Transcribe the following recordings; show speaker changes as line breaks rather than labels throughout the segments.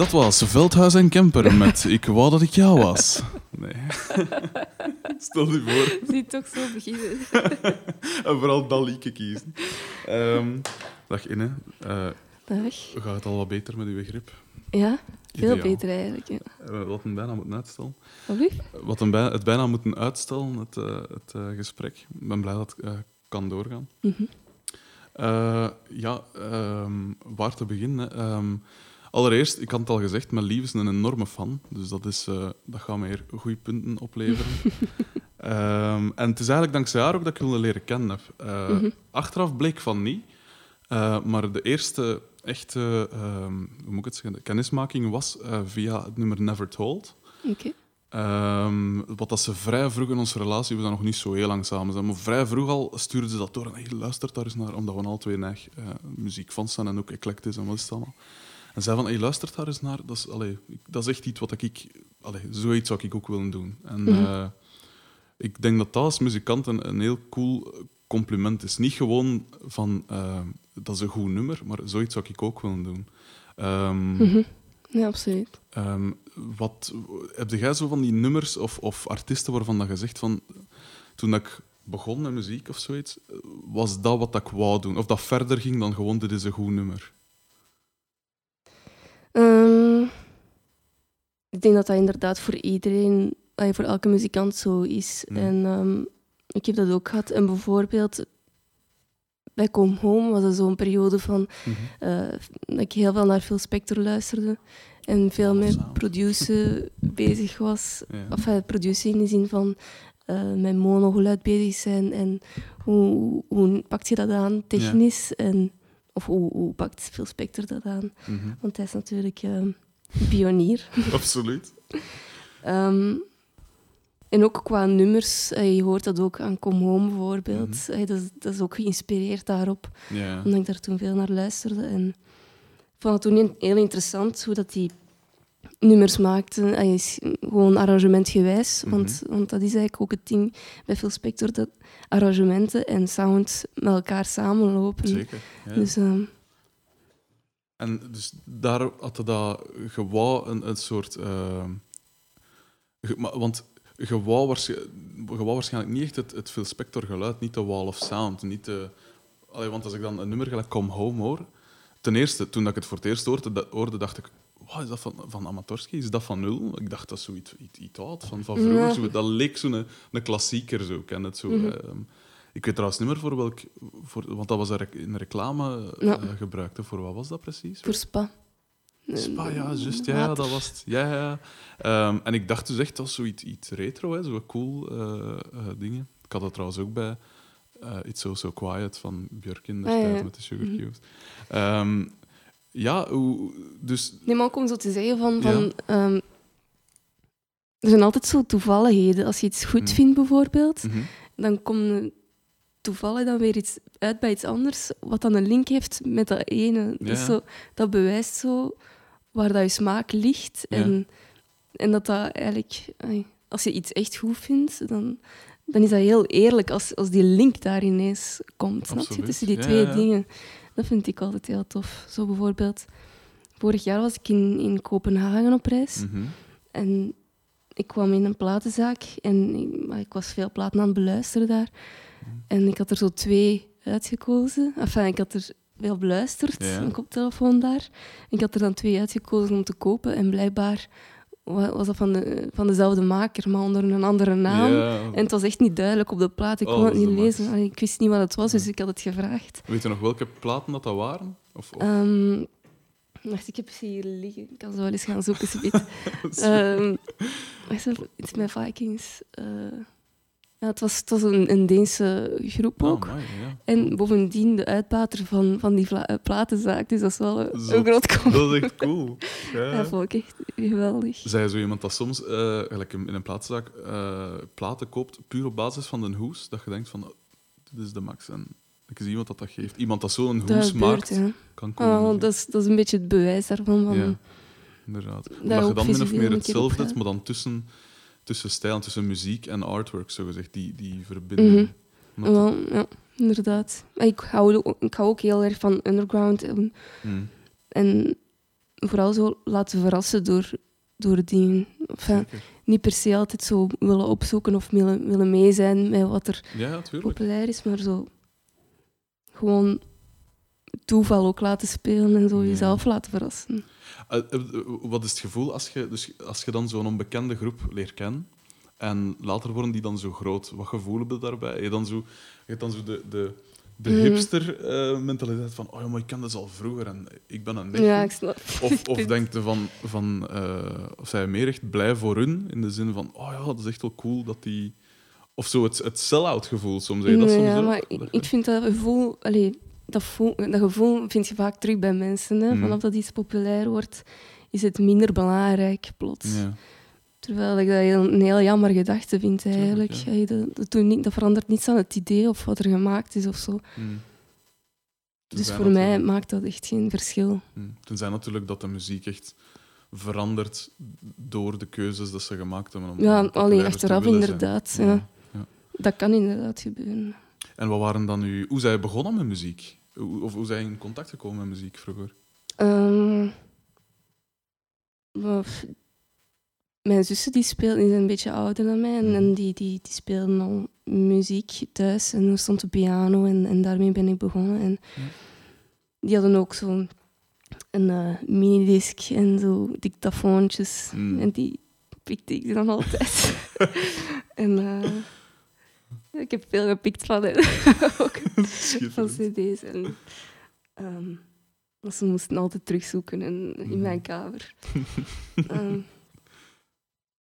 Dat was Veldhuis en Kemper met Ik wou dat ik jou was. Nee. Stel je voor.
Zie toch zo beginnen.
en vooral dat liedje kiezen. Ehm, dag Inne. Uh,
dag.
Gaat het al wat beter met uw begrip?
Ja, veel beter eigenlijk. Ja.
Uh, wat een bijna moeten uitstellen.
Wat
Wat een bij, het bijna moeten uitstellen, het, uh, het gesprek. Ik ben blij dat het kan doorgaan.
Mm -hmm.
ja, um, waar te beginnen? Um, Allereerst, ik had het al gezegd, mijn lief is een enorme fan. Dus dat, is, uh, dat gaat me hier goede punten opleveren. um, en het is eigenlijk dankzij haar ook dat ik wilde leren kennen heb. Uh, mm -hmm. Achteraf bleek van niet. Uh, maar de eerste echte um, hoe moet ik het zeggen, kennismaking was via het nummer Never Told.
Okay.
Um, wat dat ze vrij vroeg in onze relatie, we zijn nog niet zo heel lang samen zijn, maar vrij vroeg al stuurde ze dat door. En hey, luistert daar eens naar, omdat we al twee neig, muziekfans zijn en ook eclectisch en wat is het allemaal. En zei van, hey, luistert daar eens naar. Dat is, allee, dat is echt iets wat ik... Allee, zoiets zou ik ook willen doen. En mm -hmm. ik denk dat dat als muzikant een, een, heel cool compliment is. Niet gewoon van, uh, dat is een goed nummer, maar zoiets zou ik ook willen doen. Um,
mm -hmm. Ja, absoluut.
Um, wat, heb jij zo van die nummers of, of artiesten waarvan dat je zegt van... Toen ik begon met muziek of zoiets, was dat wat ik wou doen? Of dat verder ging dan gewoon, dit is een goed nummer?
Um, ik denk dat dat inderdaad voor iedereen, voor elke muzikant zo is. Mm. En um, ik heb dat ook gehad. En bijvoorbeeld bij Come Home was er zo'n periode van mm -hmm. uh, dat ik heel veel naar Phil Spector luisterde en veel met produceren bezig was. Ja. Of uh, produceren in de zin van uh, met monogeluid bezig zijn en hoe, hoe pakt je dat aan technisch ja. en of hoe, hoe pakt Phil Spector dat aan?
Mm -hmm.
Want hij is natuurlijk uh, pionier.
Absoluut.
um, en ook qua nummers, uh, je hoort dat ook aan Come Home bijvoorbeeld. Mm -hmm. uh, dat, is, dat, is ook geïnspireerd daarop,
yeah.
omdat ik daar toen veel naar luisterde. En ik vond het toen heel interessant hoe dat die nummers maakte. Hij is gewoon arrangementgewijs, mm -hmm. want, want dat is eigenlijk ook het ding bij Phil Spector, dat arrangementen en sound met elkaar samenlopen.
Zeker, ja.
Dus, uh,
en dus daar had je dat gewauw een, een soort... Uh, ge, maar, want je wou, waarschijnlijk, je wou waarschijnlijk niet echt het, het Phil Spector geluid, niet de wall of sound, niet de... Allee, want als ik dan een nummer gelijk Come Home hoor... Ten eerste, toen ik het voor het eerst hoorde, hoorde dacht ik wow, is dat van, van Amatorski? Is dat van nul? Ik dacht dat is zoiets iets, iets oud, van, van vroeger. Ja. Zo, dat leek zo'n een, een klassieker. Zo, ken het zo. Mm -hmm. uh, ik weet trouwens niet meer voor welk... Voor, want dat was in reclame ja. uh, gebruikt. Voor wat was dat precies?
Voor Spa.
Spa, ja, juist. Ja, ja, dat was het. Ja, ja. Um, en ik dacht dus echt, dat was zoiets iets retro, hè, zo cool uh, dingen. Ik had dat trouwens ook bij It's So So Quiet van Björk in de ah, tijd ja. met de Sugar Cubes. Mm -hmm. um, ja, hoe, dus...
Nee, maar ook om zo te zeggen van... van ja. um, er zijn altijd zo toevalligheden. Als je iets goed mm. vindt, bijvoorbeeld,
mm -hmm.
dan komt toevallig dan weer iets uit bij iets anders, wat dan een link heeft met dat ene.
Ja.
Dus zo, dat bewijst zo waar dat je smaak ligt. En,
ja.
en dat dat eigenlijk... Als je iets echt goed vindt, dan, dan is dat heel eerlijk als, als die link daar ineens komt. Snap je? Tussen die twee dingen. Dat vind ik altijd heel tof. Zo bijvoorbeeld, vorig jaar was ik in, in Kopenhagen op reis.
Mm -hmm.
En ik kwam in een platenzaak en ik, ik, was veel platen aan het beluisteren daar. Mm. En ik had er zo twee uitgekozen. Enfin, ik had er veel beluisterd,
ja.
een koptelefoon daar. Ik had er dan twee uitgekozen om te kopen. En blijkbaar was dat van, de, van dezelfde maker, maar onder een andere naam.
Ja.
En het was echt niet duidelijk op de plaat. Ik
oh,
kon het niet lezen. Allee, ik wist niet wat het was, dus ik had het gevraagd.
Weet je nog welke platen dat, dat waren? Of, of?
Um, wacht, ik heb ze hier liggen. Ik kan ze wel eens gaan zoeken. um, iets met Vikings. Uh, ja, het was, het was een, een Deense groep ook.
Oh, my, ja.
En bovendien de uitbater van, van die vla- platenzaak. Dus dat is wel een, een groot compliment.
Dat is echt cool. Ja,
dat vond ik echt geweldig.
Zij zo iemand dat soms, uh, gelijk in een platenzaak, uh, platen koopt puur op basis van een hoes, dat je denkt van, oh, dit is de max. En ik zie iemand dat dat geeft. Iemand dat zo'n hoes maakt,
ja.
kan komen.
Oh, dat, is, dat is een beetje het bewijs daarvan. Van,
ja, inderdaad. Omdat je dan min of meer hetzelfde hebt, maar dan tussen tussen stijl en tussen muziek en artwork, zo gezegd, die, die verbinding.
Mm -hmm. Wel, ja, inderdaad. Ik hou, ik hou ook heel erg van underground. En,
mm.
en vooral zo laten verrassen door, door dingen. Enfin,
Zeker.
niet per se altijd zo willen opzoeken of willen, willen mee zijn met wat er
Ja,
populair is, maar zo gewoon toeval ook laten spelen en zo
Ja.
jezelf laten verrassen.
Eh, eh, wat is het gevoel als je, dus als je dan zo'n onbekende groep leert kennen en later worden die dan zo groot? Wat gevoel heb je daarbij? Heb je dan zo, je hebt dan zo de, de, de
Mm.
hipster-mentaliteit van oh ja, maar ik ken dat al vroeger en ik ben een nichtje.
Ja, ik snap.
Of, of
vind-
denk je van, van eh, of zij meer echt blij voor hun, in de zin van, oh ja, dat is echt wel cool dat die... Of zo het, het sell-out gevoel soms, je dat
Nee,
soms
ja, maar ik, ik vind dat gevoel, allee, dat, voel, dat gevoel vind je vaak terug bij mensen. Hè.
Mhm.
Vanaf dat iets populair wordt, is het minder belangrijk plots.
Ja.
Terwijl ik dat heel, een heel jammer gedachte vind eigenlijk.
ja.
Dat, niet, dat verandert niets aan het idee of wat er gemaakt is of zo.
Mm.
Dus voor mij maakt dat echt geen verschil.
Mm. Tenzij natuurlijk dat de muziek echt verandert door de keuzes dat ze gemaakt hebben. Om
Ja, alleen
te
achteraf
zijn.
inderdaad.
Ja.
Dat kan inderdaad gebeuren.
En wat waren dan uw... Hoe zij begonnen met muziek? Hoe, of hoe zij in contact gekomen met muziek vroeger?
Ehm, mijn zussen die speelden, die zijn een beetje ouder dan mij, en,
Mhm.
en die, die, die speelden al muziek thuis. En er stond de piano en, en daarmee ben ik begonnen. En
Ja.
die hadden ook zo'n een eh, minidisc en zo dictafoontjes.
Mm.
En die pikte ik dan altijd. en eh, ik heb veel gepikt van hen. ook van cd's. En, maar ze moesten altijd terugzoeken in, in
Mhm.
mijn kamer. Ehm,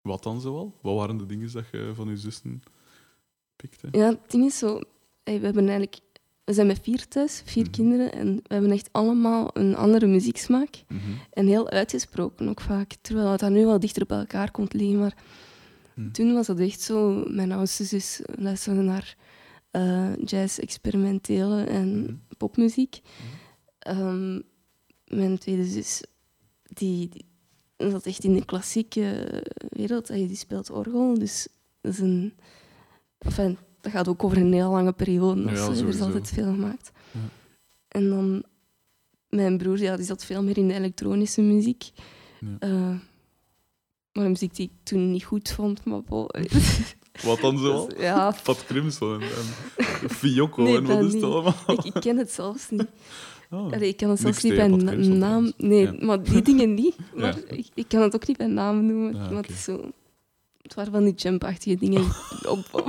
Wat dan zoal? Wat waren de dingen dat je van je zussen pikte?
ja, het ding is zo... hey, we, hebben eigenlijk, we zijn met vier thuis, vier
Mhm.
kinderen. En we hebben echt allemaal een andere muzieksmaak.
Mhm.
En heel uitgesproken ook vaak. Terwijl het dan nu wel dichter bij elkaar komt liggen. Maar
Mhm.
toen was dat echt zo... Mijn oudste zus luisterde naar eh, jazz, experimentele en
Mhm.
popmuziek. Ehm, mijn tweede zus, die, die zat echt in de klassieke wereld. Die speelt orgel, dus dat is een... Enfin, dat gaat ook over een heel lange periode. Dus, er is
sowieso.
altijd veel gemaakt.
Ja.
En dan mijn broer, ja, die zat veel meer in de elektronische muziek.
Ja.
Eh, maar een muziek die ik toen niet goed vond, maar bon.
Wat dan zoal?
Dus, ja,
Pat Crimson en, en Fiocco
Nee,
en wat is het allemaal?
ik, ik ken het zelfs niet.
Oh.
Allee, ik kan het zelfs niet bij na-
Crimson
naam... Nee,
Ja.
maar die dingen niet. Maar
Ja.
ik, ik kan het ook niet bij naam noemen. Maar het is zo... Het waren van die jumpachtige dingen op, op,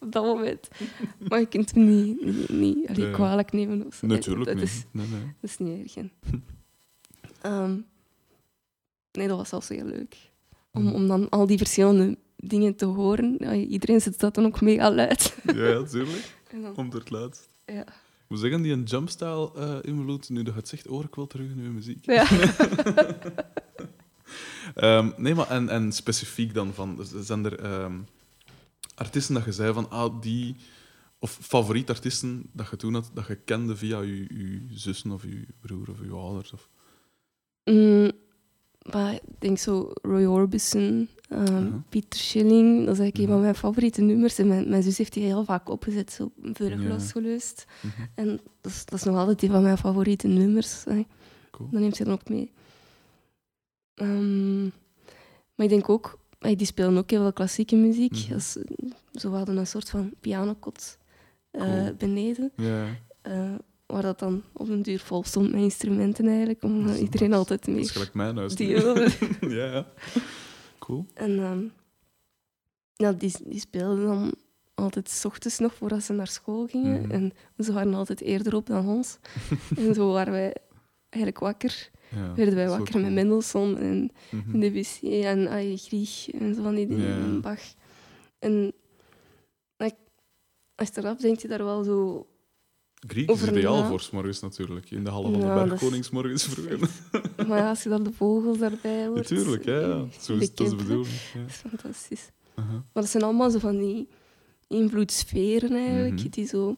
op dat moment. Maar je kunt hem niet, niet, niet allee, kwalijk nemen. Of zo.
Natuurlijk
dat
niet.
Is,
Nee, nee.
dat is niet erg. Ehm, nee, dat was zelfs heel leuk. Om, om dan al die verschillende dingen te horen. Ja, iedereen zit dat dan ook mega luid.
Ja, ja, tuurlijk.
En dan-
Om het laatst.
ja.
Ik moet zeggen, die een jumpstyle eh invloed, nu dat je het zegt, hoor ik wel terug in uw muziek.
Ja.
Ehm, nee, maar en, en specifiek dan van, zijn er ehm, artiesten dat je zei van, ah, die, of favoriet artiesten dat je toen had, dat je kende via je, je zussen of je broer of je ouders? Of...
Mm, maar ik denk zo Roy Orbison, ehm,
Ja.
Pieter Schilling, dat is eigenlijk een
Mhm.
van mijn favoriete nummers. En mijn, mijn zus heeft die heel vaak opgezet, zo vurig
Ja.
losgeluist.
Mhm.
En dat is, dat is nog altijd een van mijn favoriete nummers. hè.
Cool.
Dat neemt ze dan ook mee. Ehm, maar ik denk ook, die spelen ook heel veel klassieke muziek.
Mhm.
Eh, zo hadden een soort van pianokot eh,
Cool.
beneden.
Ja,
eh, waar dat dan op een duur vol stond met instrumenten eigenlijk. Omdat iedereen altijd
dat is
meer
gelijk mijn huis.
die
ja, ja. Cool.
En ja, die, die speelden dan altijd s ochtends nog voordat ze naar school gingen.
Mhm.
En ze waren altijd eerder op dan ons. en zo waren wij eigenlijk wakker.
Ja,
Werden wij wakker met. Mendelssohn en
Mhm.
Debussy en ay, Grieg en zo van die dingen.
Ja.
En Bach. En achteraf denk je daar wel zo...
Griek is ideaal voor 's morgens natuurlijk. In de hallen van de bergkoningsmorgens vroeger.
Maar ja, als je dan de vogels daarbij hoort...
Natuurlijk, ja. ja. Zo is, dat is de bedoeling. Ja.
Dat is fantastisch.
Aha.
Maar dat zijn allemaal zo van die invloedssferen eigenlijk,
Mhm.
die zo...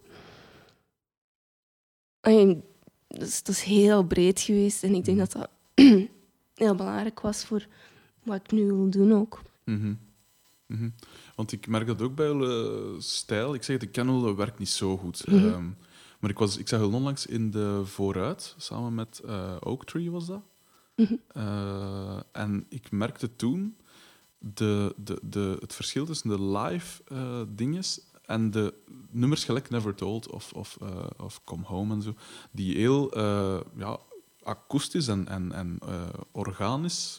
Ay, dat, is, dat is heel breed geweest en ik denk
Mhm.
dat dat heel belangrijk was voor wat ik nu wil doen ook.
Mhm. Mhm. Want ik merk dat ook bij jullie stijl. Ik zeg het, ik ken jullie werk niet zo goed.
Mhm.
Maar ik, was, ik zag jullie onlangs in de Vooruit, samen met eh Oak Tree was dat.
Mhm.
Eh, en ik merkte toen de, de, de, het verschil tussen de live eh dinges en de nummers gelijk Never Told of, of, of Come Home en zo, die heel ja, akoestisch en, en, en organisch.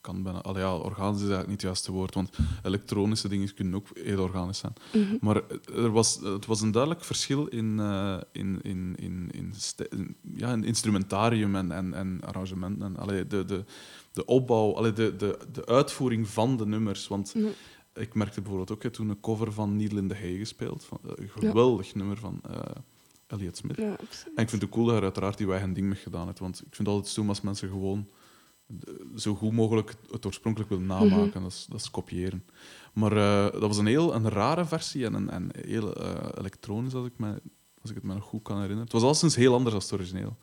Kan bijna, allee, ja, organisch is eigenlijk niet het juiste woord, want elektronische dingen kunnen ook heel organisch zijn.
Mhm.
Maar er was, het was een duidelijk verschil in, eh, in, in, in, in, ja, in instrumentarium en, en, en arrangementen. En, allee, de, de, de opbouw, allee, de, de, de uitvoering van de nummers. Want
Ja.
ik merkte bijvoorbeeld ook, ik heb toen een cover van Needle in the Hay gespeeld. Van, eh, een geweldig nummer van eh, Elliot Smith.
Ja.
En ik vind het cool dat hij er uiteraard die eigen ding mee gedaan heeft. Want ik vind het altijd stoem als mensen gewoon zo goed mogelijk het oorspronkelijk willen namaken.
Mhm.
dat, is, dat is kopiëren. Maar eh, dat was een heel een rare versie en een, en heel eh, elektronisch, als ik, me, als ik het me nog goed kan herinneren. Het was alleszins heel anders dan het origineel.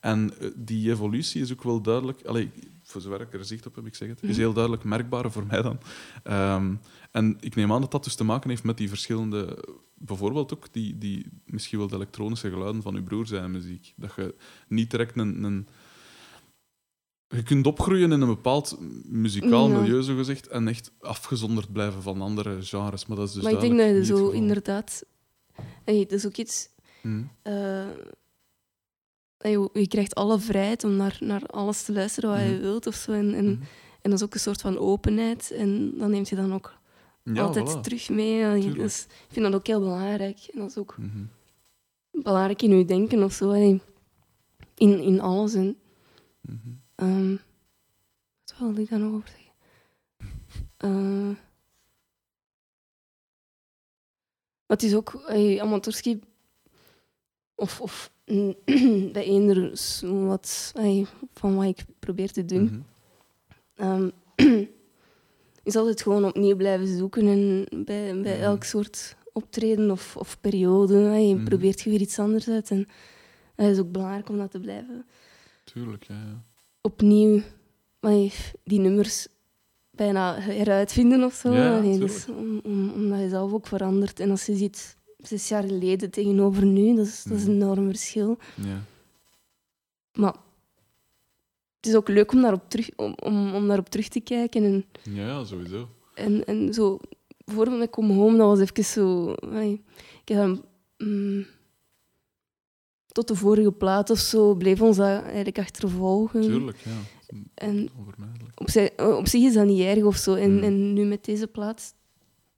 En eh, die evolutie is ook wel duidelijk... Allee, voor zover ik er zicht op heb, ik zeg het. Is
Mhm.
heel duidelijk merkbaar voor mij dan. Ehm, en ik neem aan dat dat dus te maken heeft met die verschillende... Bijvoorbeeld ook die, die misschien wel de elektronische geluiden van uw broer zijn muziek. Dat je niet direct een... een je kunt opgroeien in een bepaald muzikaal
Ja.
milieu, zogezegd, en echt afgezonderd blijven van andere genres. Maar dat is dus
maar ik denk dat je
het
zo inderdaad... Hey, dat is ook iets...
Hm.
eh, je krijgt alle vrijheid om naar, naar alles te luisteren wat je
Mhm.
wilt of zo. En, en,
Mhm.
en dat is ook een soort van openheid. En dat neemt je dan ook
Ja,
altijd
voilà.
terug mee. Dus, ik vind dat ook heel belangrijk. En dat is ook belangrijk in je denken of zo. In, in alles. En, Ehm, wat wilde ik daar nog over zeggen? Eh, maar het is ook hey, amateurski of, of bij eender wat hey, van wat ik probeer te doen.
Mhm.
Ehm, is altijd gewoon opnieuw blijven zoeken en bij, bij
Mhm.
elk soort optreden of, of periode hey, je
Mhm.
probeert je weer iets anders uit. En het is ook belangrijk om dat te blijven
Tuurlijk, ja. ja.
Opnieuw die nummers bijna heruitvinden of zo.
Ja, tuurlijk.
dus om, om, omdat je zelf ook verandert. En als je ziet zes jaar geleden tegenover nu, dat is, dat is een
Mhm.
enorm verschil.
ja.
Maar het is ook leuk om daarop terug, om, om, om daarop terug te kijken en
Ja, sowieso.
En, en zo, bijvoorbeeld met Come Home, dat was even zo... ik heb mm, tot de vorige plaat of zo bleef ons dat eigenlijk achtervolgen.
Tuurlijk, ja.
En op, zich- op zich is dat niet erg of zo. En,
Mm.
en nu met deze plaat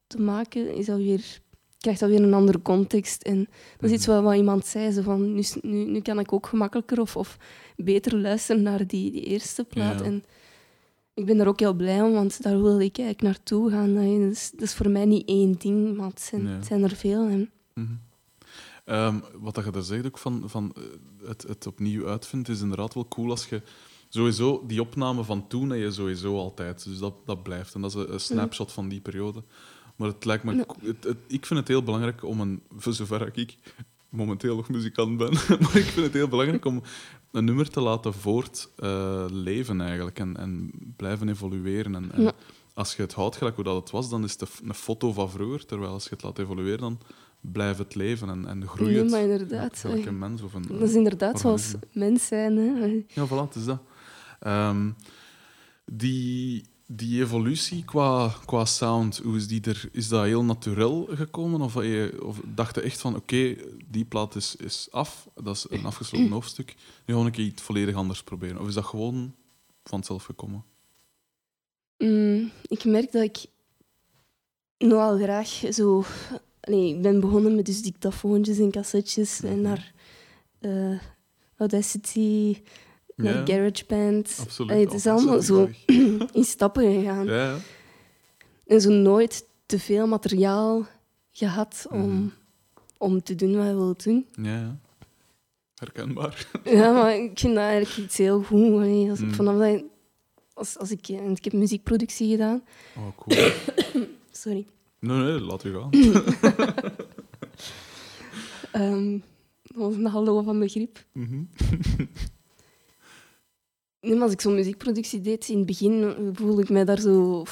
te maken, is dat weer, krijgt dat weer een andere context. En dat is iets
Mhm.
wat, wat iemand zei, zo van, nu, nu, nu kan ik ook gemakkelijker of, of beter luisteren naar die, die eerste plaat.
Ja.
En ik ben daar ook heel blij om, want daar wil ik eigenlijk naartoe gaan. Dat is, dat is voor mij niet één ding, maar het zijn,
Nee.
het zijn er veel. En.
Ehm, wat dat je daar zegt ook van, van eh, het, het opnieuw uitvindt, is inderdaad wel cool als je sowieso die opname van toen heb je sowieso altijd. Dus dat, dat blijft. En dat is een, een snapshot van die periode. Maar het lijkt me, het, het- ik vind het heel belangrijk om een, voor zover ik momenteel nog muzikant ben, maar ik vind het heel belangrijk om een nummer te laten voortleven eigenlijk en, en blijven evolueren. En, en als je het houdt gelijk hoe dat het was, dan is het een foto van vroeger. Terwijl als je het laat evolueren, dan blijft het leven en, en groeit
Nee, maar inderdaad, eh,
mens of een...
dat is inderdaad zoals mens zijn. Hè.
Ja, voilà, het is dat. Ehm, die, die evolutie qua, qua sound, hoe is, die er, is dat heel natuurlijk gekomen? Of, je, of dacht je echt van, oké, die plaat is, is af, dat is een afgesloten hoofdstuk, nu ga ik iets volledig anders proberen? Of is dat gewoon vanzelf gekomen?
Mm, ik merk dat ik nogal graag zo... Nee, ik ben begonnen met dus dictafoontjes en cassettes en
Mhm.
naar eh, Audacity, naar
Ja,
GarageBand.
Absoluut.
Allee, het is allemaal zo in stappen gegaan.
Ja, ja.
En zo nooit te veel materiaal gehad om,
Mhm.
om te doen wat je wilt doen.
ja. Herkenbaar.
Ja, maar ik vind dat eigenlijk iets heel goed. Allee, als,
Mm.
vanaf dat als, als ik, ik heb muziekproductie gedaan.
Oh, cool.
Sorry.
Nee, nee, laat u gaan.
Ehm, dat was een hallo van begrip.
Mhm.
Nee, maar als ik zo'n muziekproductie deed, in het begin voelde ik mij daar zo...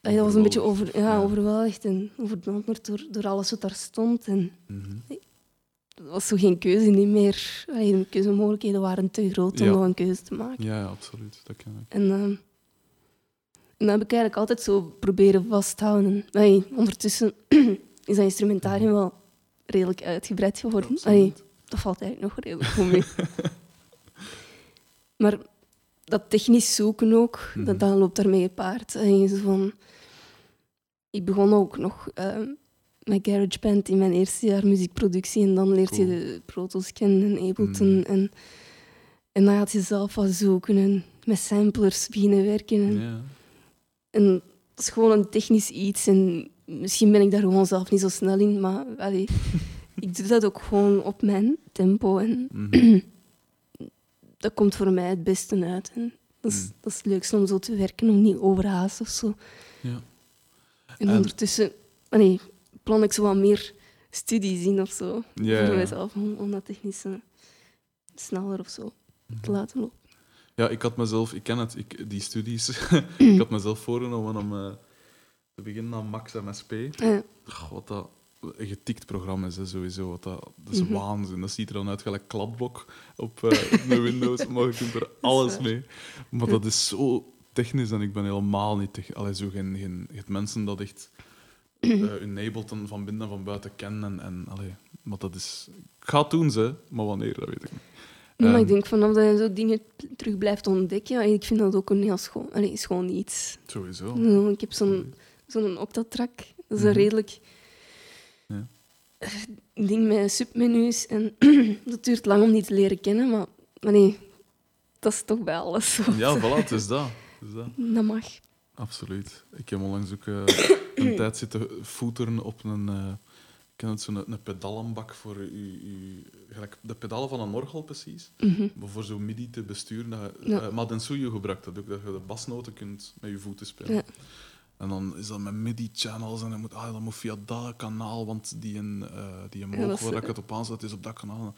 Dat was een beetje over, ja,
Ja.
overweldigd en overdonderd door, door alles wat daar stond. En
Mhm.
het was zo geen keuze niet meer. De keuzemogelijkheden waren te groot om
Ja.
nog een keuze te maken.
Ja, ja, absoluut. Dat ken ik.
En, ehm, en dat heb ik eigenlijk altijd zo proberen vasthouden. Allee, ondertussen is dat instrumentarium wel redelijk uitgebreid geworden. Allee, dat valt eigenlijk nog redelijk goed mee. maar dat technisch zoeken ook,
Mhm.
dat, dat loopt daarmee gepaard. Zo van, ik begon ook nog ehm, met GarageBand in mijn eerste jaar muziekproductie. En dan leert je de Pro Tools kennen en Ableton.
Mhm.
En, en dan gaat je zelf wat zoeken en met samplers beginnen werken. En,
Ja.
En dat is gewoon een technisch iets. En misschien ben ik daar gewoon zelf niet zo snel in, maar allee, ik doe dat ook gewoon op mijn tempo. En
Mhm.
dat komt voor mij het beste uit. En dat, is,
Mm.
dat is het leukste om zo te werken, om niet overhaast of zo.
Ja.
En
En-
ondertussen allee, plan ik zo wat meer studies in of zo. Voor mezelf, om, om dat technisch eh, sneller of zo
Mhm.
te laten lopen.
Ja, ik had mezelf, ik ken het, ik, die studies, ik had mezelf voorgenomen om eh, te beginnen aan Max MSP.
Eh,
Goh, wat dat een getikt programma is, hè, sowieso. Wat dat, dat is
Mhm.
waanzin. Dat ziet er dan uit gelijk kladblok op eh mijn Windows, maar je kunt er alles mee. Maar dat is zo technisch en ik ben helemaal niet technisch. Allee, zo geen, geen, mensen dat echt eh hun Ableton van binnen en van buiten kennen. En, en, allee, maar dat is... Ik ga het doen, ze, maar wanneer, dat weet ik niet.
Maar
Ehm,
ik denk vanaf dat je zo dingen terug blijft ontdekken, ik vind dat ook een heel schoon, allee, schoon iets.
Sowieso.
Zo, Ik heb zo'n zo'n Octatrack. Dat is een
Mhm.
redelijk
Ja.
eh, ding met submenu's. En dat duurt lang om die te leren kennen, maar, maar nee, dat is toch bij alles zo.
Ja, voilà, het is dat. Het is dat.
Dat mag.
Absoluut. Ik heb onlangs ook eh, een tijd zitten voeteren op een, eh, ken het, zo'n een pedalenbak voor u, u, gelijk de pedalen van een orgel precies, maar voor zo'n midi te besturen. Dat je,
Ja.
eh, maar Densuyo gebruikt dat ook, dat je de basnoten kunt met je voeten spelen.
Ja.
En dan is dat met MIDI-channels en dan moet, ah, dat moet via dat kanaal, want die, een, eh die een
Ja,
waar ik het op aanzet is op dat kanaal.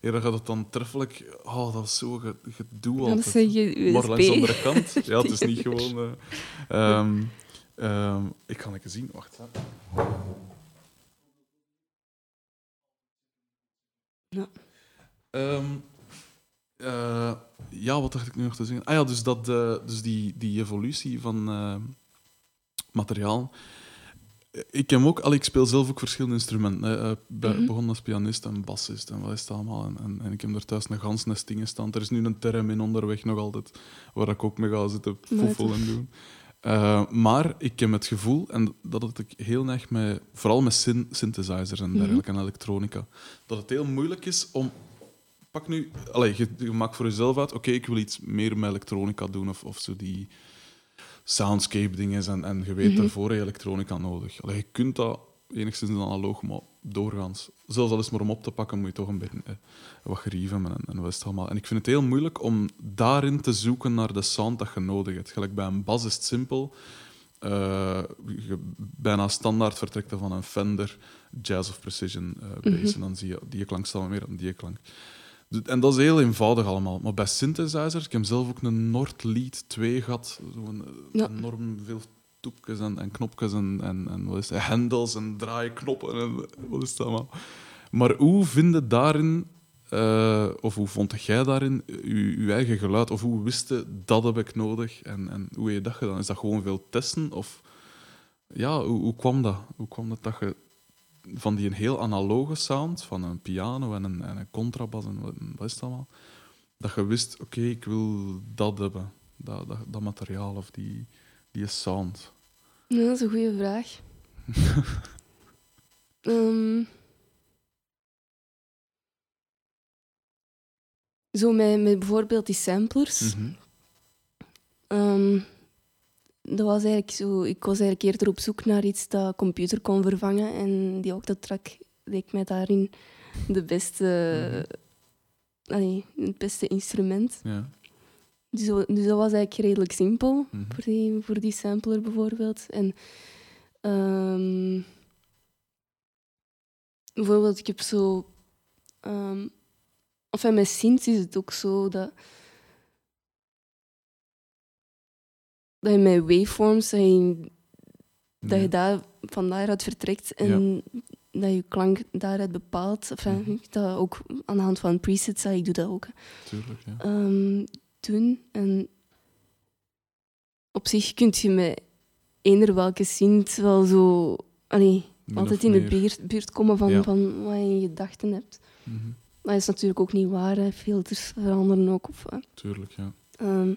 Ja, dan gaat het dan treffelijk... Oh, dat is zo ge- gedoe
Ja,
altijd.
je
Maar langs de andere kant. Ja, het is niet gewoon... eh, ehm, ehm, ik kan het zien. Wacht. hè.
Ja.
Ehm, eh, ja, wat dacht ik nu nog te zeggen? Ah ja, dus, dat, eh, dus die, die evolutie van eh, materiaal. Ik heb ook, al ik speel zelf ook verschillende instrumenten. Be-
Mhm.
begon als pianist en bassist en wat is het allemaal. En, en, en ik heb er thuis een gans nest dingen staan. Er is nu een term in onderweg nog altijd, waar ik ook mee ga zitten foefelen en doen. Eh, maar ik heb het gevoel, en dat had ik heel erg met, vooral met syn- synthesizers en dergelijke en elektronica, dat het heel moeilijk is om. Pak nu, allez, je, je maakt voor jezelf uit, oké, ik wil iets meer met elektronica doen of, of zo die soundscape dingen en, en je weet
Mhm.
daarvoor elektronica nodig. Allee, je kunt dat enigszins analoog, maar doorgaans, zelfs al is maar om op te pakken, moet je toch een beetje eh, wat gerieven en, en wat is het allemaal. En ik vind het heel moeilijk om daarin te zoeken naar de sound dat je nodig hebt. Gelijk bij een bas is het simpel. Eh, je bijna standaard vertrekt dat van een Fender Jazz of Precision eh bass.
Mhm.
En dan zie je die klank staan meer dan die klank. Dus- En dat is heel eenvoudig allemaal. Maar bij synthesizers, ik heb zelf ook een Nord Lead 2 gehad. Zo'n
Ja.
enorm veel toepjes en, en knopjes en, en, en wat is het, hendels en draaiknoppen en wat is het allemaal. Maar hoe vind je daarin, eh, of hoe vond jij daarin, je, eigen geluid? Of hoe wist je, dat heb ik nodig? En, en hoe heb je dat gedaan? Is dat gewoon veel testen? Of ja, hoe, kwam dat? Hoe kwam dat dat je van die een heel analoge sound, van een piano en een, en een contrabas en wat, is het allemaal, dat je wist, oké, ik wil dat hebben, dat, dat, dat materiaal of die, die sound.
Ja, dat is een goede vraag. Ehm, zo met, met bijvoorbeeld die samplers.
Mhm.
Ehm, dat was eigenlijk zo, ik was eigenlijk eerder op zoek naar iets dat computer kon vervangen. En die Octatrack leek mij daarin de beste, allee, het beste instrument.
Ja.
Dus, dat- dus dat was eigenlijk redelijk simpel
Mhm.
voor, die, voor die sampler bijvoorbeeld. En ehm, bijvoorbeeld, ik heb zo. ehm enfin, met synths is het ook zo dat. Dat je met waveforms, dat je, dat je daar van daaruit vertrekt. En dat je klank daaruit bepaalt. Enfin, ik dat ook aan de hand van presets, dat ik doe dat ook.
Tuurlijk, ja.
ehm, doen. En op zich kun je met eender welke sint wel zo... Allee, altijd in de buurt, buurt komen van,
Ja.
van wat je in gedachten hebt.
Mhm.
Dat is natuurlijk ook niet waar. Hè. Filters veranderen ook. Of,
Tuurlijk, ja.
ehm.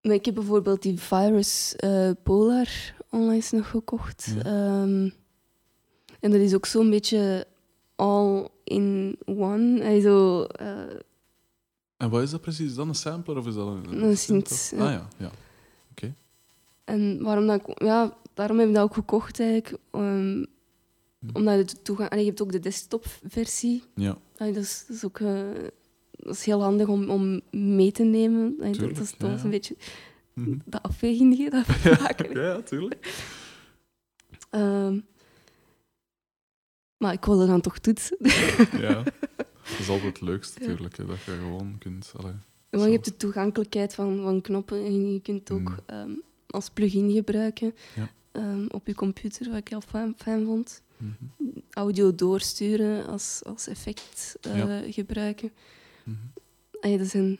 maar ik heb bijvoorbeeld die Virus eh, Polar onlangs nog gekocht.
Ja.
Ehm, en dat is ook zo'n beetje all in one. Hij zo, eh,
En wat is dat precies? Is dat een sampler of is dat een...
Een
synth
ja.
Ah ja, ja.
En waarom dat ik, ja, daarom heb ik dat ook gekocht eigenlijk. Ehm,
Hm.
omdat je toegang, allee, je hebt ook de desktop-versie.
Ja,
Allee, dat, is, dat is ook eh, dat is heel handig om, om mee te nemen. Allee, dat,
Tuurlijk,
dat is,
ja, ja.
een beetje
Mhm.
de afweging die je daarvoor
ja,
maken.
ja, tuurlijk.
Ehm, maar ik wilde dan toch toetsen.
Ja. Dat is altijd het leukste, natuurlijk. hè, Dat je gewoon kunt... Allee.
Je hebt de toegankelijkheid van, van knoppen en je kunt ook
Mm.
ehm, als plugin gebruiken
Ja.
ehm, op je computer, wat ik heel fijn, fijn vond.
Mhm.
Audio doorsturen als, als effect eh,
Ja.
gebruiken. Allee, er zijn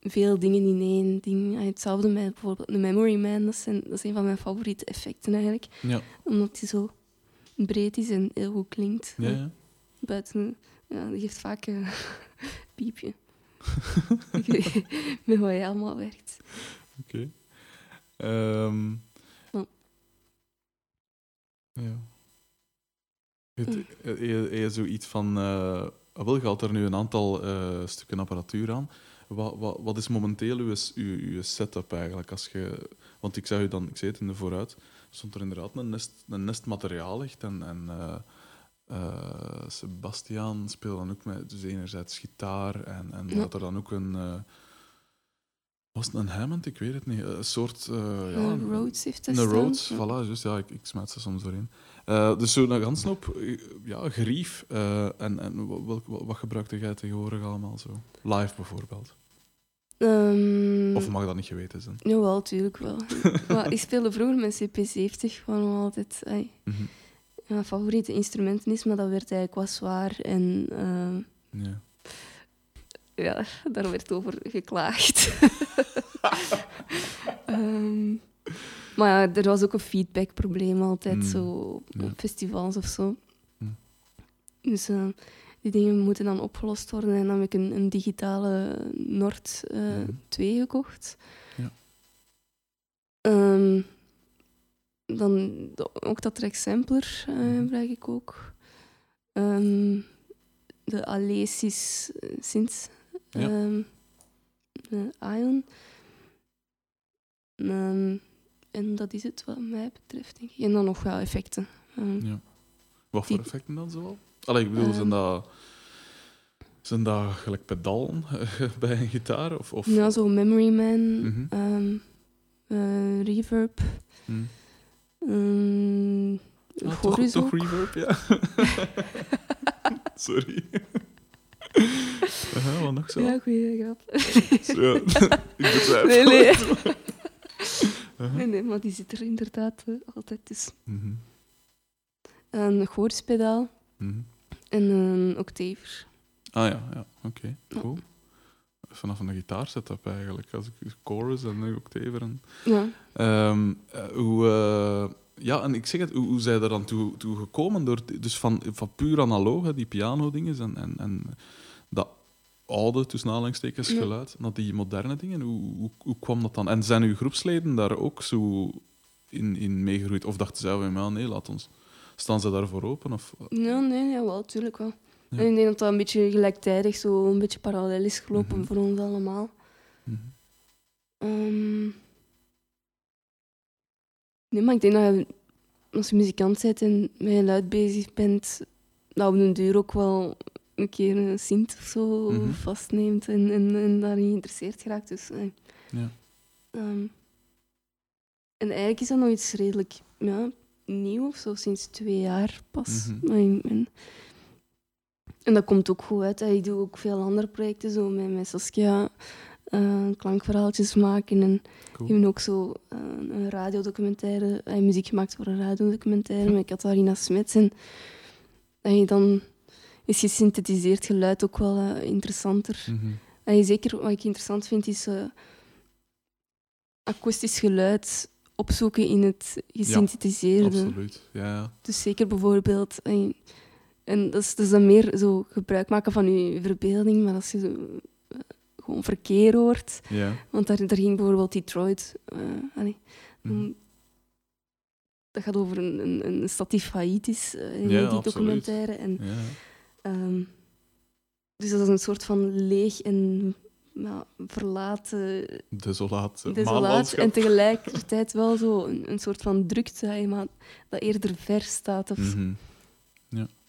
veel dingen in één ding. Allee, hetzelfde met bijvoorbeeld de Memory Man, dat, zijn, dat is een van mijn favoriete effecten eigenlijk.
Ja,
Omdat die zo breed is en heel goed klinkt.
ja, ja.
Buiten, ja, die geeft vaak een piepje. ik weet niet met wat je allemaal werkt.
Oké. Ehm,
Ja.
ja. Het,
Mm.
eh, je, je zoiets van... eh ah, wel, gaat er nu een aantal eh, stukken apparatuur aan. Wat, wat, wat is momenteel uw, uw, uw setup eigenlijk? Als je, want ik u dan, ik zei het in de vooruit, stond er inderdaad een nest, een nest materiaal echt. En, en eh, eh, Sebastiaan speelde dan ook met, dus enerzijds gitaar en, en
Ja.
had er dan ook een... eh, was het een Hammond? Ik weet het niet. Een soort... eh, ja, een-
Rhodes heeft
een. Rhodes,
Ja.
voilà. Dus ja, ik, ik smijt ze soms doorheen. Eh, dus zo'n ganse hoop eh, ja, grief. en en wat, wat gebruikte jij tegenwoordig allemaal zo? Live bijvoorbeeld.
Ehm,
Of mag dat niet geweten zijn?
Jawel, tuurlijk wel. maar ik speelde vroeger met CP70 gewoon altijd.
Mhm.
mijn favoriete instrumenten is, maar dat werd eigenlijk wat zwaar. En ehm,
Ja.
ja, daar werd over geklaagd. Ehm, maar ja, er was ook een feedbackprobleem altijd,
Mm,
zo op
ja.
festivals of zo.
Mm.
Dus eh, die dingen moeten dan opgelost worden. En dan heb ik een, een digitale Nord eh,
Mhm.
2 gekocht.
Ja.
Ehm, dan ook dat track sampler eh,
Mhm.
gebruik ik ook. Ehm, de Alesis eh.
Ja.
Ehm, de Ion. En dat is het wat mij betreft, denk ik. En dan nog wel effecten.
Ja. Wat voor
Die-
effecten dan zoal? Allee, ik bedoel, zijn dat... Zijn dat gelijk pedalen bij een gitaar? Of, of,
Ja, zo Memory Man,
Mhm.
ehm, eh, Reverb,
Hm.
um,
Ah, toch, toch reverb, ja. Sorry. Uh, wat nog zo?
Ja, goeie grap.
Ja, ik betwijfel
Nee, nee.
het. Uh-huh.
nee, nee, maar die zit er inderdaad eh, altijd tussen.
Mhm,
Een choruspedaal
mhm.
En een octaver.
Ah ja, ja oké.
Ja.
Cool. Vanaf een gitaarsetup eigenlijk. Als ik chorus en een octaver. En,
Ja.
Ehm, eh, hoe, eh, ja, en ik zeg het, hoe, hoe zij daar dan toe, toe gekomen? Door, dus van, van puur analoog, hè, die piano-dingen en, en, en dat oude, tussen aanhalingstekens,
Ja.
geluid, naar die moderne dingen. Hoe, hoe, hoe kwam dat dan? En zijn uw groepsleden daar ook zo in, in meegegroeid? Of dachten zij van, ja, nee, laat ons... Staan ze daarvoor open? Of,
ja, nee, ja, wel, tuurlijk wel.
Ja.
En ik denk dat dat een beetje gelijktijdig, zo een beetje parallel is gelopen
Mhm.
voor ons allemaal.
Mhm.
Ehm, nee, maar ik denk dat je, als je muzikant bent en met je luid bezig bent, dat op den duur ook wel een keer een synth of zo
Mhm.
vastneemt en, en, en daarin geïnteresseerd geraakt. Dus, eh,
Ja.
ehm, en eigenlijk is dat nog iets redelijk ja, nieuw of zo, sinds twee jaar pas.
Mhm.
En, en, en dat komt ook goed uit. hè. Ik doe ook veel andere projecten, zo met, met Saskia. eh, klankverhaaltjes maken. En
Cool.
hebben ook zo eh, een radiodocumentaire, uh, muziek gemaakt voor een radiodocumentaire met Catharina Smets. En dan is gesynthetiseerd geluid ook wel interessanter. En zeker wat ik interessant vind, is akoestisch geluid opzoeken in het gesynthetiseerde.
Absoluut. Ja, ja.
Dus zeker bijvoorbeeld... eh, en dat is, dat is dan meer zo gebruik maken van je verbeelding, maar als je zo, eh, gewoon verkeer hoort...
ja.
Want daar, daar ging bijvoorbeeld Detroit... eh allee,
Mhm.
mm, dat gaat over een, een, een stad die failliet is eh, in
Ja,
die
absoluut.
documentaire. En,
ja.
ehm, dus dat is een soort van leeg en ja, verlaten
Desolaat.
desolaat en tegelijkertijd wel zo een, een soort van drukte, maar dat eerder ver staat. Of,
Mhm.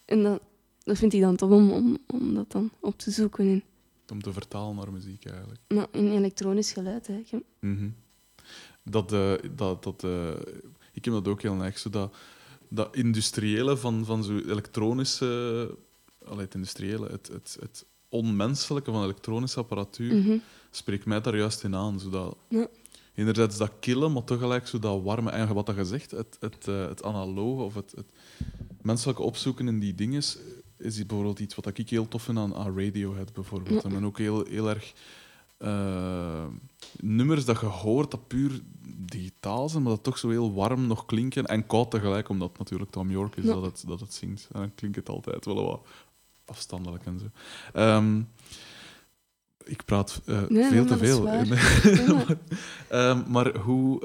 En dat, dat vind ik dan tof om, om, om dat dan op te zoeken in,
Om te vertalen naar muziek eigenlijk.
nou, in elektronisch geluid. Je-
Mhm. Dat, eh, dat, dat, eh, ik heb dat ook heel erg. Zo dat, dat industriële van, van zo elektronische. Allee, het industriële, het, het, het onmenselijke van elektronische apparatuur
Mhm.
spreekt mij daar juist in aan. Zodat,
Ja.
Enerzijds dat kille, maar tegelijk zo dat warme. En wat dat gezegd, het, het, eh, het analoge of het, het menselijke opzoeken in die dingen is, is bijvoorbeeld iets wat ik heel tof vind aan, aan Radiohead bijvoorbeeld.
Ja.
En ook heel, heel erg eh, nummers dat je hoort dat puur digitaal zijn, maar dat toch zo heel warm nog klinken en koud tegelijk, omdat het natuurlijk Tom York is
Ja.
dat, het, dat het zingt. En dan klinkt het altijd wel wat afstandelijk en zo. Ehm, ik praat eh,
Nee,
veel te veel.
maar-
Ehm, maar hoe.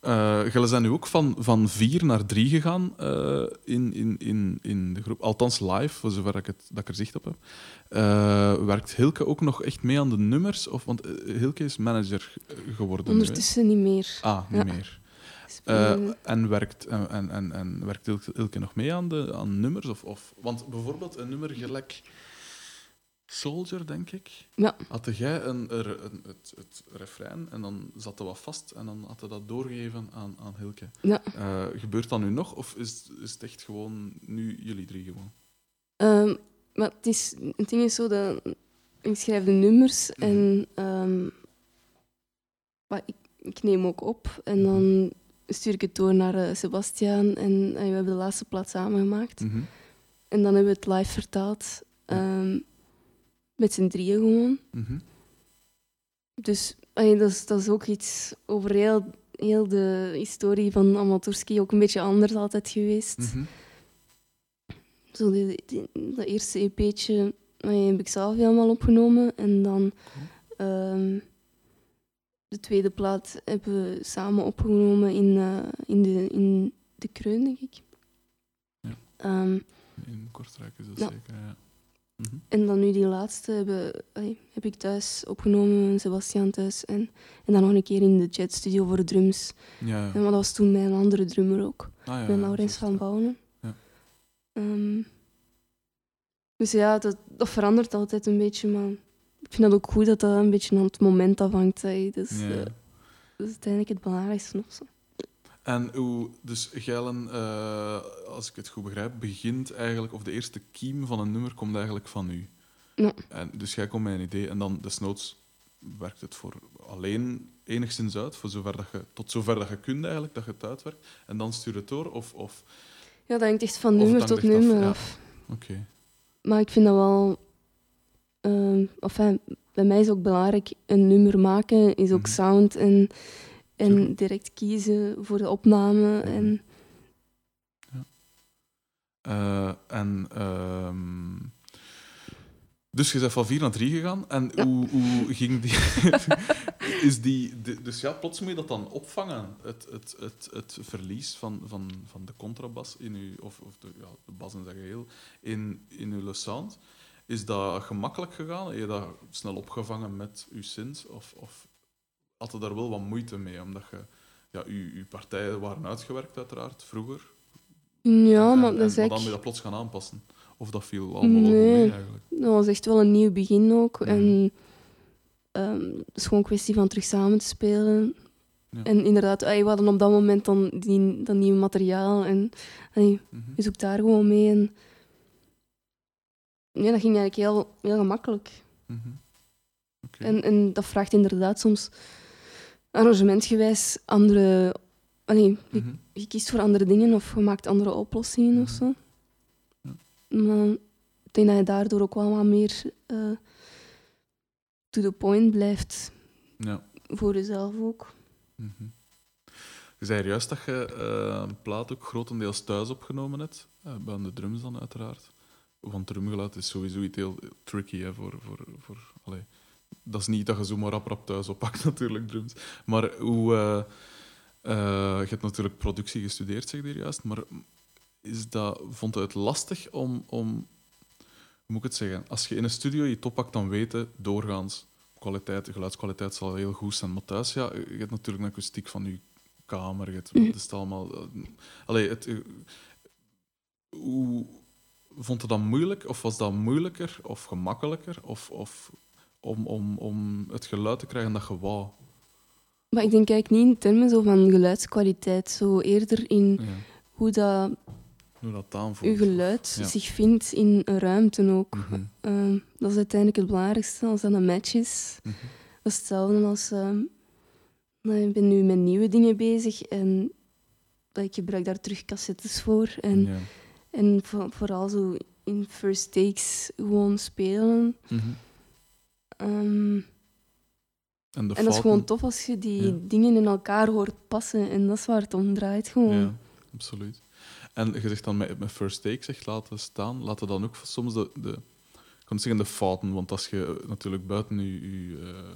eh, jullie zijn nu ook van, van vier naar drie gegaan eh, in, in, in, in de groep. Althans live, voor zover ik, het, dat ik er zicht op heb. Eh, werkt Hilke ook nog echt mee aan de nummers? Of, want Hilke is manager geworden. nu?
Ondertussen niet meer.
Ah, niet
Ja.
meer. Eh,
eh,
en werkt, en, en, en, en werkt Hilke, Hilke nog mee aan, de, aan nummers? Of, of, want bijvoorbeeld een nummer gelijk Soldier, denk ik.
Ja.
Had jij een, er, een, het, het refrein en dan zat dat wat vast en dan had hij dat doorgegeven aan, aan Hilke.
Ja.
Eh, gebeurt dat nu nog of is, is het echt gewoon nu jullie drie gewoon?
Ehm, maar het, is, het ding is zo dat ik schrijf de nummers
Mhm.
en maar ik, ik neem ook op en dan stuur ik het door naar eh, Sebastiaan en we hebben de laatste plaat samen gemaakt.
Mhm.
En dan hebben we het live vertaald ehm, met z'n drieën gewoon.
Mhm.
Dus dat, is, dat is ook iets over heel, heel de historie van Amatorski ook een beetje anders altijd geweest.
Mhm.
Zo die, die- dat eerste EP'tje heb ik zelf helemaal opgenomen. En dan ehm, de tweede plaat hebben we samen opgenomen in, eh, in, de, in de Kreun, denk ik.
Ja.
Ehm,
In Kortrijk is dat zeker, ja. Mhm.
en dan nu die laatste hebben, heb ik thuis opgenomen, Sebastian thuis. En, en dan nog een keer in de Jet Studio voor drums.
Ja, ja.
En, maar dat was toen mijn andere drummer ook.
Ah, ja,
met Laurens van. Bouwen.
Ja.
Ehm, dus ja, dat, dat verandert altijd een beetje, maar ik vind dat ook goed dat dat een beetje aan het moment afhangt. hè. Dus,
Ja, ja.
dat is uiteindelijk het belangrijkste. Of zo.
En hoe, dus Geilen, eh, als ik het goed begrijp, begint eigenlijk, of de eerste kiem van een nummer komt eigenlijk van u.
Ja.
En, dus jij komt met een idee en dan desnoods werkt het voor alleen enigszins uit, voor zover dat je, tot zover dat je kunt eigenlijk, dat je het uitwerkt. En dan stuur het door, of... of
Ja, dat hangt echt van nummer tot
af,
nummer
ja.
af.
Oké.
Maar ik vind dat wel... ehm enfin, bij mij is ook belangrijk, een nummer maken is ook
Mhm.
sound en, en direct kiezen voor de opname. En,
Eh, en... ehm, dus je bent van vier naar drie gegaan. En
Ja.
hoe, hoe ging die... is die de- dus ja, plots moet je dat dan opvangen. Het, het, het, het verlies van, van, van de contrabas in uw... Of, of de, ja, de bas in zijn geheel in, in uw sound. Is dat gemakkelijk gegaan? Heb je dat snel opgevangen met uw synth? Of, of had je daar wel wat moeite mee? Omdat je... Ja, uw, uw partijen waren uitgewerkt, uiteraard, vroeger.
ja,
En-
maar
en-
dat is
dan moet je dat plots gaan aanpassen. Of dat viel allemaal
Nee.
mee, eigenlijk.
Dat was echt wel een nieuw begin ook.
Mhm.
En ehm, het is gewoon een kwestie van terug samen te spelen.
Ja.
En inderdaad, we hadden op dat moment dan die, dat nieuwe materiaal. En
Mhm.
je zoekt daar gewoon mee. En ja, dat ging eigenlijk heel, heel gemakkelijk.
Mhm.
En, en dat vraagt inderdaad soms arrangementgewijs andere... Allee, je,
Mhm.
je kiest voor andere dingen of je maakt andere oplossingen of
Mhm.
zo.
Ja.
Maar ik denk dat je daardoor ook wel wat meer eh, to the point blijft
Ja.
voor jezelf ook.
Je zei juist dat je eh, een plaat ook grotendeels thuis opgenomen hebt. eh, bij de drums dan, uiteraard. Want drumgeluid is sowieso iets heel tricky. Hè, voor, voor, voor, allee. Dat is niet dat je zomaar rap rap thuis oppakt, natuurlijk, drums. Maar hoe... eh, je hebt natuurlijk productie gestudeerd, zeg je juist. Maar is dat, vond je het lastig om, om... Hoe moet ik het zeggen? Als je in een studio je toppakt, dan weten doorgaans kwaliteit, de geluidskwaliteit zal heel goed zijn. Maar thuis, ja, je hebt natuurlijk een akoestiek van je kamer. Je hebt,
Mhm.
het is allemaal... eh, allee, het, eh, hoe vond je dat moeilijk? Of was dat moeilijker of gemakkelijker? Of, of om, om, om het geluid te krijgen dat je wou?
Maar ik denk eigenlijk niet in termen zo van geluidskwaliteit, zo eerder in
Ja.
hoe dat
Hoe dat aanvoelt.
geluid
Ja.
zich vindt in een ruimte ook.
Mhm,
Ehm, dat is uiteindelijk het belangrijkste als dat een match is.
mhm.
Dat is hetzelfde als... ehm, nou, ik ben nu met nieuwe dingen bezig en ik gebruik daar terug cassettes voor. En,
Ja.
En vo- vooral zo in first takes gewoon spelen.
Mhm.
Ehm,
En,
dat is gewoon tof als je die
Ja.
dingen in elkaar hoort passen. En dat is waar het om draait gewoon.
Ja, absoluut. En je zegt dan met, met first take zeg, laten staan, laten dan ook soms de, de, ik kan zeggen de fouten, want als je natuurlijk buiten je, je, eh,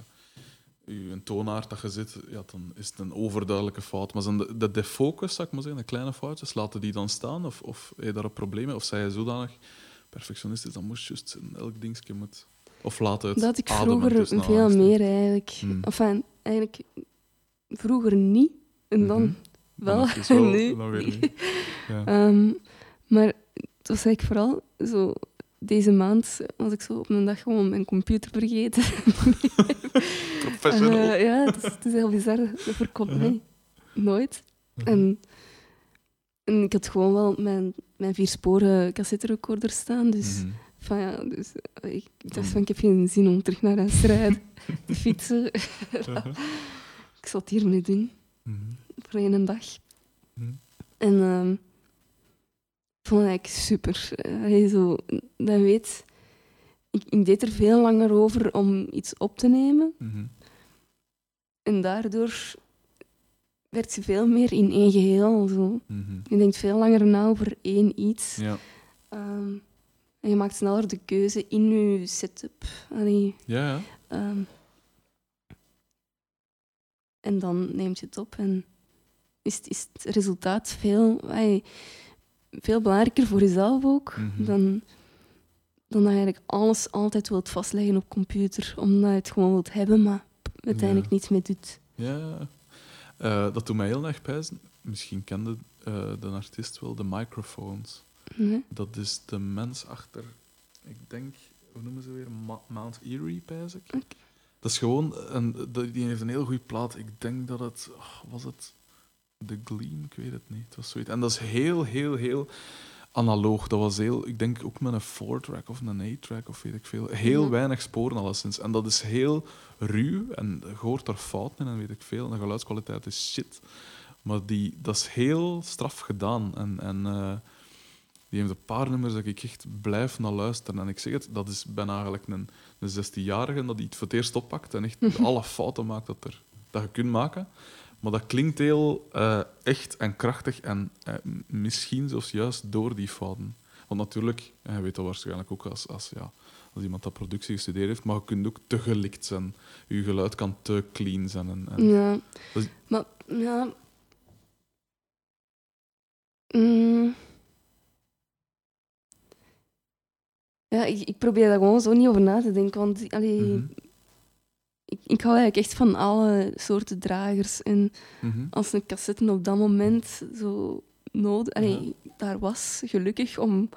je een toonaard dat je zit, ja, dan is het een overduidelijke fout. Maar zijn de, de defocus, zou ik maar zeggen, de kleine foutjes, laten die dan staan? Of, of heb je daar een probleem mee? Of zei je zodanig perfectionistisch, dan moest je juist in elk dingetje moet... Of laat het
Dat ik vroeger
tussen
veel meer eigenlijk.
Hmm.
Enfin, eigenlijk vroeger niet. En dan
Mhm. Dan
wel, nu.
dan weer niet. Ja.
Ehm, maar het was eigenlijk vooral zo... Deze maand was ik zo op een dag gewoon mijn computer vergeten.
Professional.
Eh, ja, het is, het is heel bizar. Dat voorkomt
Uh-huh.
mij nooit.
Mhm.
En, en ik had gewoon wel mijn, mijn vier sporen cassetterecorder staan. Dus,
Mhm.
van, ja, dus eh, ik, dacht
Mm.
van, ik heb geen zin om terug naar huis te rijden. te fietsen.
Uh-huh.
ik zal het hiermee doen.
Mhm.
Voor één dag.
Mhm.
En ik vond eigenlijk super. Eh, Hij zo, dat weet, ik, ik deed er veel langer over om iets op te nemen.
Mhm.
En daardoor werd ze veel meer in één geheel. Zo.
Mhm.
Je denkt veel langer na over één iets.
Ja.
Ehm, en je maakt sneller de keuze in je setup. Allee,
Ja, ja.
ehm, en dan neemt je het op en is, het- is het resultaat veel, allee, veel belangrijker voor jezelf ook
Mhm.
dan, dan dat je eigenlijk alles altijd wilt vastleggen op computer, omdat je het gewoon wilt hebben, maar uiteindelijk
Ja.
niets mee doet.
ja. Eh, dat doet mij heel erg pijzen. Misschien kende eh, de artiest wel de microphones.
Nee?
Dat is de mens achter, ik denk, hoe noemen ze weer? Ma- Mount Erie, pijs ik. Dat is gewoon, een, die heeft een heel goede plaat. Ik denk dat het, oh, was het The Gleam? Ik weet het niet. Het was zoiets. En dat is heel, heel, heel analoog. Dat was heel, ik denk ook met een 4-track of een 8-track of weet ik veel. Heel
Ja.
weinig sporen alleszins. En dat is heel ruw en je hoort daar fouten in en weet ik veel. En de geluidskwaliteit is shit. Maar die, dat is heel straf gedaan. En, en eh, die heeft een paar nummers dat ik echt blijf naar luisteren. En ik zeg het, dat is bijna eigenlijk een, een 16-jarige dat die het voor het eerst oppakt en echt alle fouten maakt dat, er, dat je kunt maken. Maar dat klinkt heel eh, echt en krachtig en eh, misschien zelfs juist door die fouten. Want natuurlijk, en je weet dat waarschijnlijk ook als, als, ja, als iemand dat productie gestudeerd heeft, maar je kunt ook te gelikt zijn. Je geluid kan te clean zijn. En, en-
Ja.
Is-
Maar, ja... Mm. Ja, ik, ik probeer daar gewoon zo niet over na te denken, want allee,
Mhm.
Ik, ik hou eigenlijk echt van alle soorten dragers. En
Mhm.
als een cassette op dat moment zo nodig, allee, daar was, gelukkig, om,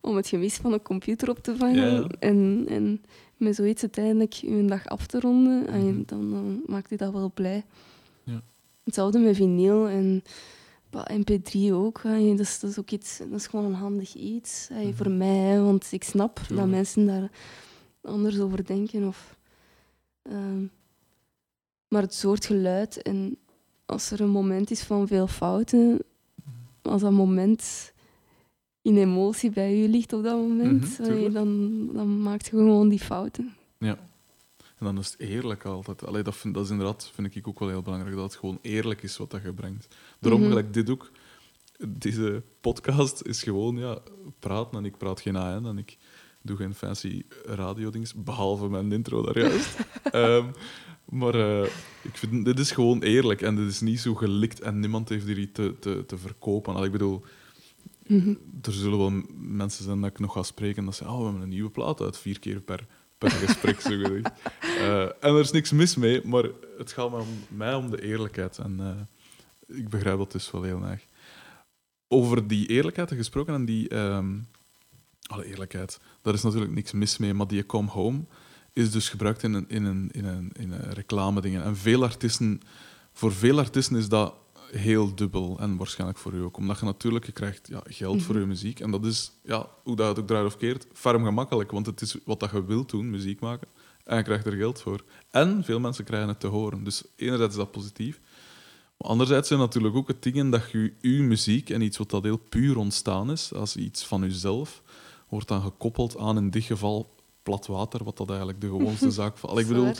om het gemis van een computer op te vangen
Ja.
En, en met zoiets uiteindelijk een dag af te ronden,
Mhm.
dan, dan maakt hij dat wel blij.
Ja.
Hetzelfde met vinyl en bah, MP3 ook. dat, is, dat is ook iets, dat is gewoon een handig iets
Mhm.
voor mij, want ik snap dat mensen daar anders over denken. Of, Ehm, maar het soort geluid en als er een moment is van veel fouten, als dat moment in emotie bij u ligt op dat moment,
Mhm,
dan, dan maakt je gewoon die fouten.
En dan is het eerlijk altijd. Allee, dat, vind, dat is inderdaad, vind ik ook wel heel belangrijk, dat het gewoon eerlijk is wat dat je brengt. Daarom,
Mhm.
gelijk dit ook, deze podcast is gewoon ja, praten en ik praat geen AN en ik doe geen fancy radiodings, behalve mijn intro daar juist. Ehm, maar eh, ik vind, dit is gewoon eerlijk en dit is niet zo gelikt en niemand heeft hier iets te, te, te verkopen. Allee, ik bedoel,
Mhm.
er zullen wel mensen zijn dat ik nog ga spreken dat ze oh, we hebben een nieuwe plaat uit, vier keer per, per gesprek. zo. Eh, en er is niks mis mee, maar het gaat mij om, mij om de eerlijkheid. En eh, ik begrijp dat dus wel heel erg. Over die eerlijkheid gesproken en die... ehm, alle eerlijkheid, daar is natuurlijk niks mis mee, maar die Come Home is dus gebruikt in een, in een, in een, in een reclame dingen. En veel artiesten, voor veel artiesten is dat heel dubbel. En waarschijnlijk voor u ook. Omdat je natuurlijk, je krijgt ja, geld voor
Mhm.
je muziek. En dat is, ja, hoe dat het ook draait of keert, ferm gemakkelijk. Want het is wat dat je wilt doen, muziek maken. En je krijgt er geld voor. En veel mensen krijgen het te horen. Dus enerzijds is dat positief. Maar anderzijds zijn natuurlijk ook het dingen dat je je muziek en iets wat dat heel puur ontstaan is, als iets van jezelf, wordt dan gekoppeld aan in dit geval plat water, wat dat eigenlijk de gewoonste zaak van. Ik bedoel,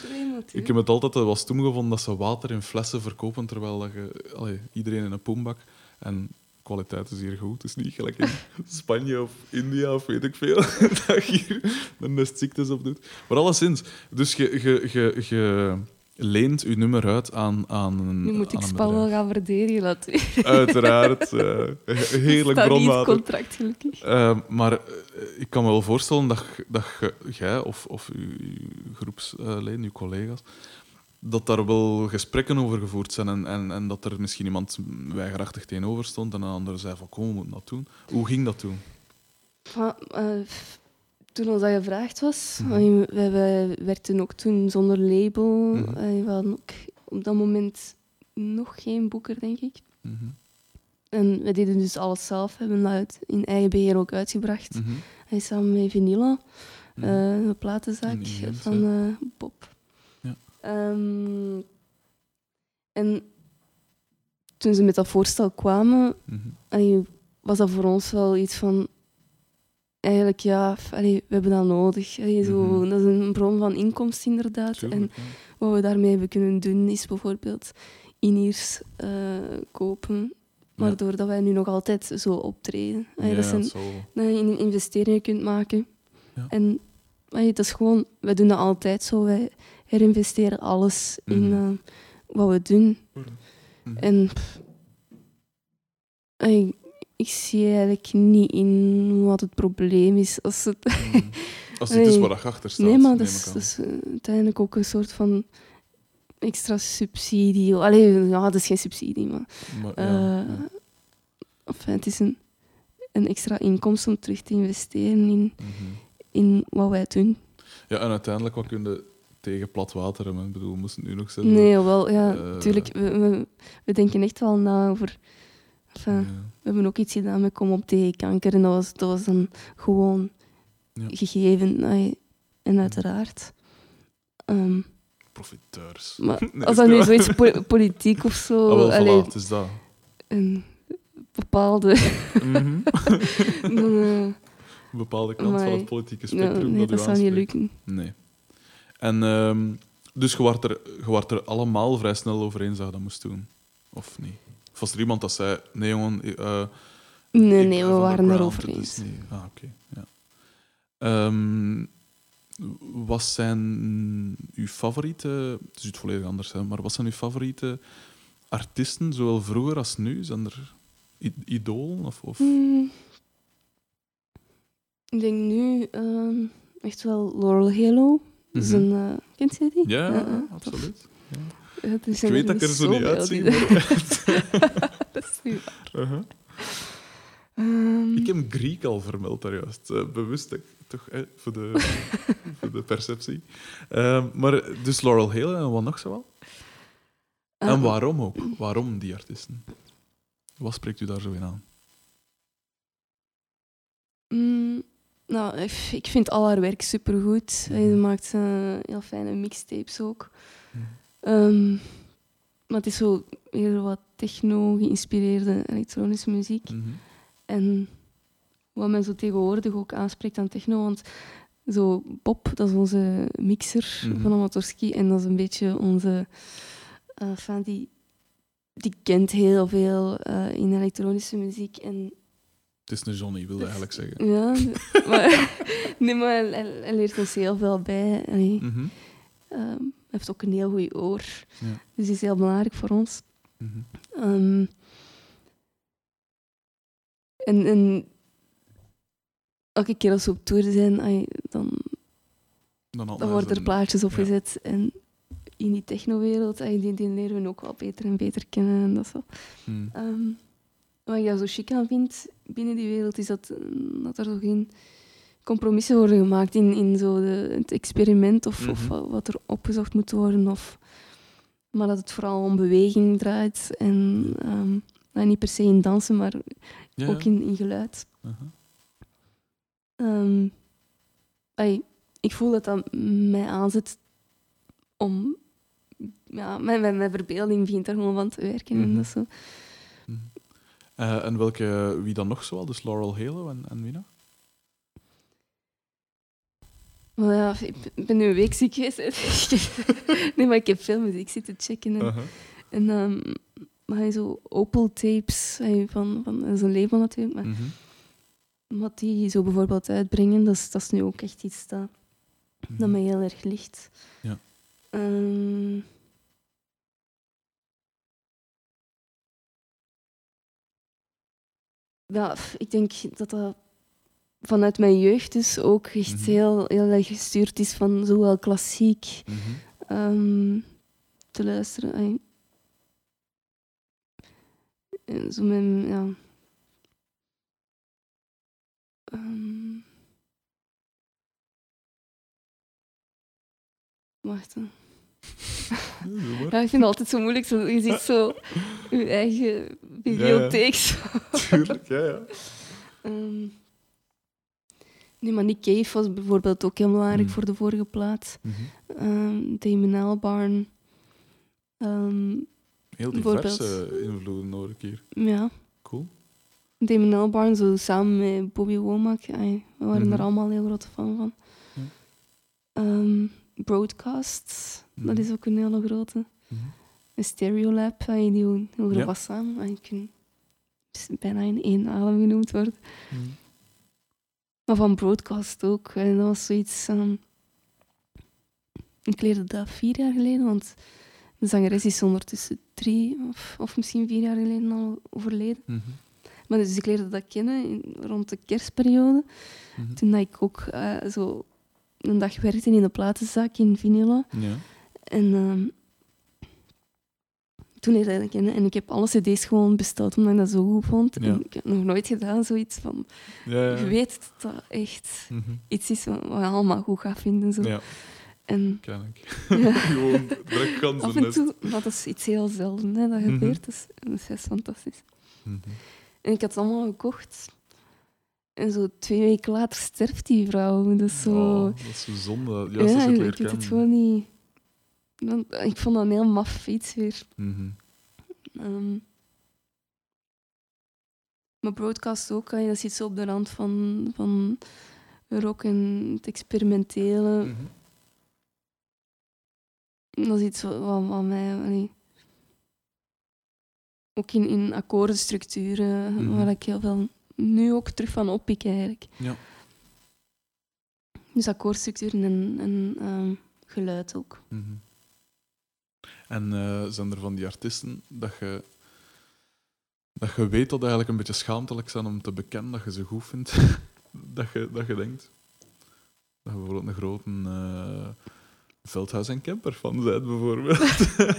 ik heb het altijd dat was toen gevonden dat ze water in flessen verkopen, terwijl dat je, allee, iedereen in een poembak. En kwaliteit is hier goed. Het is niet gelijk in Spanje of India of weet ik veel, dat je hier de nest ziektes op doet. Maar alleszins, dus je, je, je, je leent je nummer uit aan, aan een
Nu moet ik Spal wel gaan verdedigen. Dat
Uiteraard. eh, heerlijk bronwater.
contract, gelukkig.
Eh, maar eh, ik kan me wel voorstellen dat, dat jij of, of uw, uw groepsleden, uw collega's, dat daar wel gesprekken over gevoerd zijn en, en, en dat er misschien iemand weigerachtig tegenover stond en een ander zei van kom, we moeten dat doen. Hoe ging dat toen?
Van, toen ons dat gevraagd was,
Mhm.
allee, wij, wij werkten ook toen zonder label.
Mhm.
Allee, we hadden ook op dat moment nog geen boeker, denk ik.
Mhm.
En we deden dus alles zelf, hebben dat in eigen beheer ook uitgebracht.
Mhm.
Hij is samen met Vanilla,
Mhm.
eh, een platenzaak van eh, Bob.
Ja.
Ehm, en toen ze met dat voorstel kwamen,
Mhm.
was dat voor ons wel iets van... Eigenlijk, ja, allee, we hebben dat nodig. Allee, zo,
Mhm.
Dat is een bron van inkomsten, inderdaad. En
ja.
wat we daarmee hebben kunnen doen, is bijvoorbeeld in-ears eh, kopen. Waardoor dat wij nu nog altijd zo optreden. Allee,
Ja,
dat zijn
zal
dat je in- investeringen kunt maken.
Ja.
En allee, het is gewoon, wij doen dat altijd zo. Wij herinvesteren alles in
Mhm.
eh, wat we doen.
Mhm.
En pff, ik zie eigenlijk niet in wat het probleem is. Als het,
Mhm. Als dit is waar je achter staat.
nee, maar dat is,
aan.
dat is eh, uiteindelijk ook een soort van extra subsidie. Allee, ja, dat is geen subsidie, maar
Maar,
eh,
ja.
enfin, het is een, een extra inkomsten om terug te investeren in,
Mhm.
in wat wij doen.
Ja, en uiteindelijk, wat kun je tegen plat water hebben? Ik bedoel, we moesten het nu nog zeggen.
Nee, wel, ja, tuurlijk. We, we, we denken echt wel na over... Enfin,
Ja.
We hebben ook iets gedaan met Kom op tegen kanker. En dat was, dat was dan gewoon
Ja.
gegeven. En uiteraard. Ehm,
Profiteurs.
maar
Nee,
als dat nu zoiets po- politiek of zo...
Ah,
allee,
voilà, het is dat.
een bepaalde...
Mhm.
dan, eh,
Een bepaalde kant van het politieke spectrum.
nee,
dat,
zou niet lukken.
Nee. En ehm, dus je wordt, er, je er allemaal vrij snel over eens dat je dat moest doen. Of niet? Was er iemand dat zei: nee, jongen. eh,
Nee, nee, we waren erover
het
eens.
niet- Ah, oké. ja. Ehm, wat zijn uw favoriete... Het is iets volledig anders, hè, maar wat zijn uw favoriete artiesten, zowel vroeger als nu? Zijn er idolen? Of, of...
Hmm. Ik denk nu ehm, echt wel Laurel Halo. Is een, eh, kent je die?
Ja, absoluut.
Ja,
Ik weet dat ik er zo niet uitzie.
dat is niet waar.
Uh-huh.
Ehm,
Ik heb Griek al vermeld daar juist. eh, bewust, toch, hè, voor, de, voor de perceptie. Ehm, maar dus Laurel Hale en wat nog zo wel? En
ehm,
waarom ook? Waarom die artiesten? Wat spreekt u daar zo in aan?
mm, Nou, ik ik vind al haar werk supergoed. Ze
Mhm.
maakt eh, heel fijne mixtapes ook.
Mhm.
Ehm, maar het is zo weer wat techno-geïnspireerde elektronische muziek.
Mhm.
En wat men zo tegenwoordig ook aanspreekt aan techno, want zo Bob, dat is onze mixer
Mhm.
van Amatorski, en dat is een beetje onze eh fan die, die kent heel veel eh, in elektronische muziek. En
Het is een Johnny, wil je eigenlijk zeggen.
ja, maar, nee, maar hij, leert ons heel veel bij. Ehm, hij heeft ook een heel goed oor,
Ja.
dus die is heel belangrijk voor ons.
Mhm.
Ehm, en, en elke keer als we op tour zijn, ai, dan,
Dan,
dan worden er plaatjes opgezet. En in die technowereld, die, die leren we ook wel beter en beter kennen. En dat zo.
Mhm.
Ehm, wat ik daar zo chic aan vind binnen die wereld, is dat, dat er zo geen compromissen worden gemaakt in, in zo de, het experiment of, of
Mhm.
wa- wat er opgezocht moet worden. Of, maar dat het vooral om beweging draait. En ehm, nou, niet per se in dansen, maar
Ja,
ook in, in geluid.
Aha.
Ehm, ik voel dat dat mij aanzet om... Ja, mijn, mijn, mijn verbeelding begint er gewoon van te werken. En
Mhm.
dat zo.
Mhm. Eh, en welke, wie dan nog zoal? Dus Laurel Halo en, en wie nog?
Maar ja, ik ben nu een week ziek geweest. nee, maar ik heb veel muziek zitten checken. En,
Aha.
en ehm, maar hij zo Opal Tapes van, van dat is een label natuurlijk. Maar
Mhm.
wat die zo bijvoorbeeld uitbrengen, dat is, dat is nu ook echt iets dat, dat
Mhm.
mij heel erg ligt.
Ja.
Ehm, ja, ik denk dat dat vanuit mijn jeugd dus ook echt
Mhm.
heel, heel erg gestuurd is van zowel klassiek
Mhm.
ehm, te luisteren. En zo met, ja. Ehm. Wacht.
Ja.
Ja, ik vind het altijd zo moeilijk. Zo, je ziet zo je eigen bibliotheek. zo.
Tuurlijk, ja, ja.
Ehm. Nee, maar Nick Cave was bijvoorbeeld ook heel belangrijk
Mm.
voor de vorige plaat.
Mhm.
Ehm Damon Albarn. Ehm,
Heel
Bijvoorbeeld.
diverse invloeden hoor ik hier.
ja.
Cool.
Damon Albarn, zo samen met Bobby Womack. ai, we waren
Mhm.
er allemaal heel grote fan van.
Ja.
Ehm, Broadcast,
Mhm.
dat is ook een hele grote.
Mhm.
Een Stereolab, ai, die heel heel
Ja.
was samen. kan is bijna in één adem genoemd worden.
Mhm.
Maar van Broadcast ook. En dat was zoiets... ehm, ik leerde dat vier jaar geleden, want de zangeres is ondertussen drie of, of misschien vier jaar geleden al overleden.
Mhm.
Maar dus ik leerde dat kennen in- rond de kerstperiode.
Mhm.
Toen dat ik ook eh, zo een dag werkte in de platenzaak in Vinilla.
Ja.
En ehm, toen dat kennen. En ik heb alle cd's gewoon besteld omdat ik dat zo goed vond.
Ja.
En ik heb nog nooit gedaan zoiets van...
Ja, ja.
Je weet dat dat echt
Mhm.
iets is wat je allemaal goed gaat vinden. Zo.
Ja,
En ja,
Gewoon direct
af en toe... Dat is iets heel zelden hè, dat
Mhm.
gebeurt. Dus, dat is fantastisch.
Mhm.
En ik had het allemaal gekocht. En zo twee weken later sterft die vrouw. Dus zo...
Oh, dat is zo zonde. Juist als je het
ik weet het gewoon niet... Ik vond dat een heel maf iets weer.
Mhm.
Ehm, maar broadcast ook, dat zit zo op de rand van, van rock en het experimentele.
Mhm.
Dat is iets wat, mij... allee, ook in, in akkoordenstructuren,
Mhm.
waar ik heel veel nu ook terug van oppik eigenlijk.
Ja.
Dus akkoordstructuren en, en ehm, geluid ook.
Mhm. En eh, zijn er van die artiesten dat je, dat je weet dat eigenlijk een beetje schaamtelijk zijn om te bekennen dat je ze goed vindt? dat, je, dat je denkt dat je bijvoorbeeld een grote eh, Veldhuis en Kemper fan bent, bijvoorbeeld.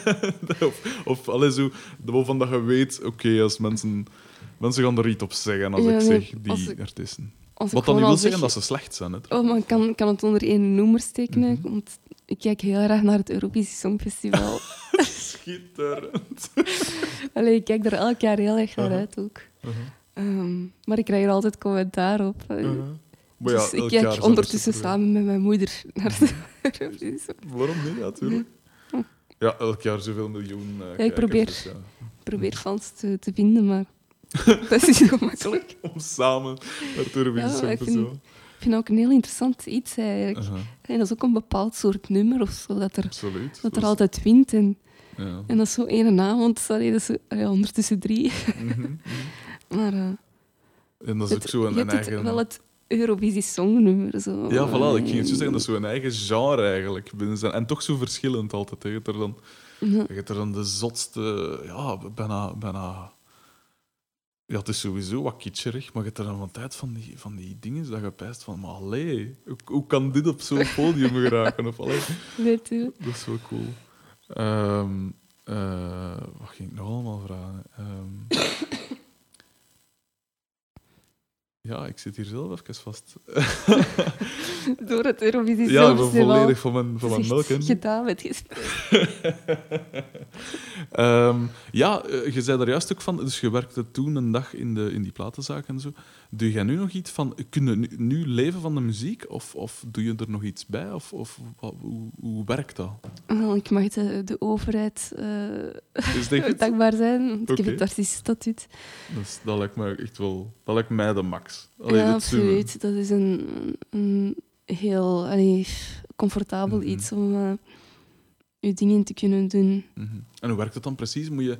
of of alles zo, waarvan dat je weet, oké, als mensen, mensen gaan er iets op zeggen als
Ja,
ik zeg die
als ik-
artiesten.
Als
Wat dan niet wil zeggen
zeg-
dat ze slecht zijn. Hè,
Oh, maar ik kan, kan het onder één noemer tekenen,
Mhm.
want ik kijk heel graag naar het Eurovisie Songfestival.
Schitterend.
Allee, ik kijk er elk jaar heel erg naar
Uh-huh.
uit ook.
Uh-huh.
Ehm, maar ik krijg er altijd commentaar op. Eh,
ja,
dus ik kijk
er
ondertussen samen met mijn moeder naar de Eurovisie.
Waarom niet? Ja, tuurlijk. Ja, elk jaar zoveel miljoen eh
ik probeer.
dus ja.
Ik probeer fans te, te vinden, maar dat is niet zo makkelijk.
Om samen het Eurovisie
Ja, ik
Songfestival.
Ik vind dat ook een heel interessant iets eigenlijk.
Aha,
En dat is ook een bepaald soort nummer of zo, dat er,
absoluut.
dat er
Dus,
altijd wint. En,
ja.
en dat is zo één avond, sorry, dat is zo, ja, ondertussen drie.
Mhm, mhm.
Maar eh,
En dat is ook zo een,
je
een
hebt het,
eigen...
wel het Eurovisie Songnummer. Zo.
Ja, voilà, ik ging het zo zeggen,
En-
dat is zo'n eigen genre eigenlijk. binnen zijn. En toch zo verschillend altijd. hè. Je hebt er dan,
Ja.
je hebt er dan de zotste... Ja, bijna... bijna ja, het is sowieso wat kitscherig, maar je hebt er dan van tijd van die, van die dingen dat je pijst van, maar allee, hoe, hoe kan dit op zo'n podium geraken? Of, allee,
Weet je.
dat is wel cool. Ehm, eh, wat ging ik nog allemaal vragen? Ehm, ja, ik zit hier zelf even vast.
Door het Eurovisie
ja, ik ben volledig van mijn, van mijn melk.
Gedaan met gesprek.
Ehm, ja, eh, je zei daar juist ook van, dus je werkte toen een dag in, de, in die platenzaak en zo. Doe jij nu nog iets van, kun je nu, nu leven van de muziek? Of, of doe je er nog iets bij? Of, of hoe, hoe werkt dat?
Wel, ik mag de, de overheid
goed?
dankbaar zijn, want ik heb het artieststatuut.
Dus dat lijkt me echt wel, dat lijkt mij de max. Allee,
ja, absoluut. Dat is een, een heel allee, comfortabel
Mhm.
iets om eh, je dingen te kunnen doen.
Mhm. En hoe werkt het dan precies? Moet je,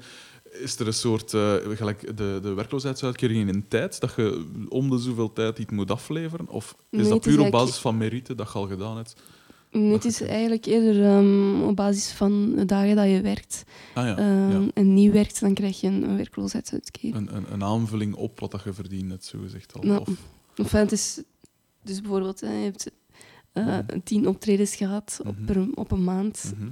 is er een soort, eh, gelijk de, de werkloosheidsuitkering in tijd, dat je om de zoveel tijd iets moet afleveren? Of is
Nee,
dat
is
puur op basis van merite dat je al gedaan hebt?
Nee, het is eigenlijk eerder ehm, op basis van de dagen dat je werkt.
Ah ja,
Ehm,
ja.
En niet werkt, dan krijg je een, werkloosheidsuitkering.
Een, een, een aanvulling op wat dat je verdient, net zo gezegd al.
Ja.
Of,
Enfin, het is dus bijvoorbeeld, hè, je hebt eh,
Mhm.
tien optredens gehad op,
Mhm.
per- op een maand,
mhm.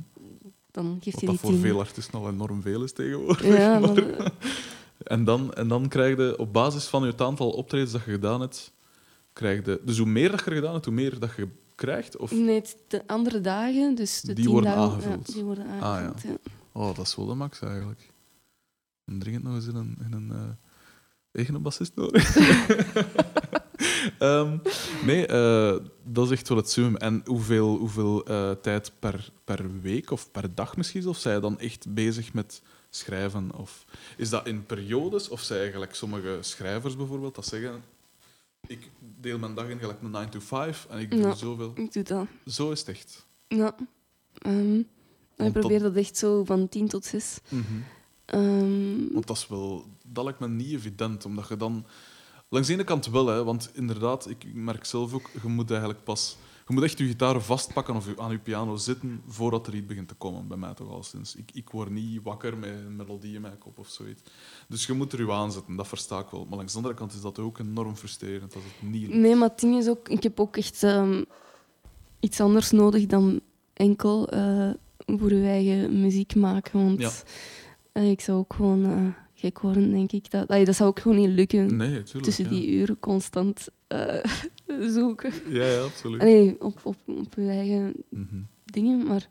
dan geeft
Wat
je
dat
die
voor
tien.
veel artiesten al enorm veel is tegenwoordig.
Ja,
maar-
maar,
en, dan, en dan krijg je op basis van het aantal optredens dat je gedaan hebt, krijg je... Dus hoe meer dat je gedaan hebt, hoe meer dat je krijgt? Of...
nee, de andere dagen, dus de
Die worden
dagen,
aangevuld.
Ja, die worden
ja.
aangevuld, ja.
Oh, dat is wel de max eigenlijk. Dan dringend nog eens in een, in een eh, eigen bassist nodig. Ehm, nee, eh, dat is echt wel het summum. En hoeveel, hoeveel eh, tijd per, per week of per dag misschien? Of zij dan echt bezig met schrijven? Of is dat in periodes? Of zij gelijk sommige schrijvers bijvoorbeeld dat zeggen... Ik deel mijn dag in gelijk een 9 to 5 en ik doe
Ja.
zoveel.
Ik doe dat.
Zo is het echt.
Ja. Ehm, en ik
Want dat-
probeer dat echt zo van tien tot zes.
Mhm.
Ehm,
Want dat is wel, dat lijkt me niet evident, omdat je dan. Langs de ene kant wel, hè, want inderdaad, ik merk zelf ook, je moet eigenlijk pas. Je moet echt je gitaar vastpakken of aan je piano zitten voordat er iets begint te komen, bij mij toch al sinds. Ik, ik word niet wakker met een melodie in mijn kop of zoiets. Dus je moet er je aanzetten, dat versta ik wel. Maar langs de andere kant is dat ook enorm frustrerend als het niet lukt.
Nee, maar het ding is ook, ik heb ook echt ehm, iets anders nodig dan enkel eh, voor je eigen muziek maken. Want
Ja.
eh, ik zou ook gewoon eh, gek worden, denk ik. Dat, dat zou ook gewoon niet lukken.
Nee, natuurlijk.
tussen
ja.
die uren constant eh, zoeken.
Ja, ja, absoluut.
Allee, op, op, op je eigen
Mhm.
dingen, maar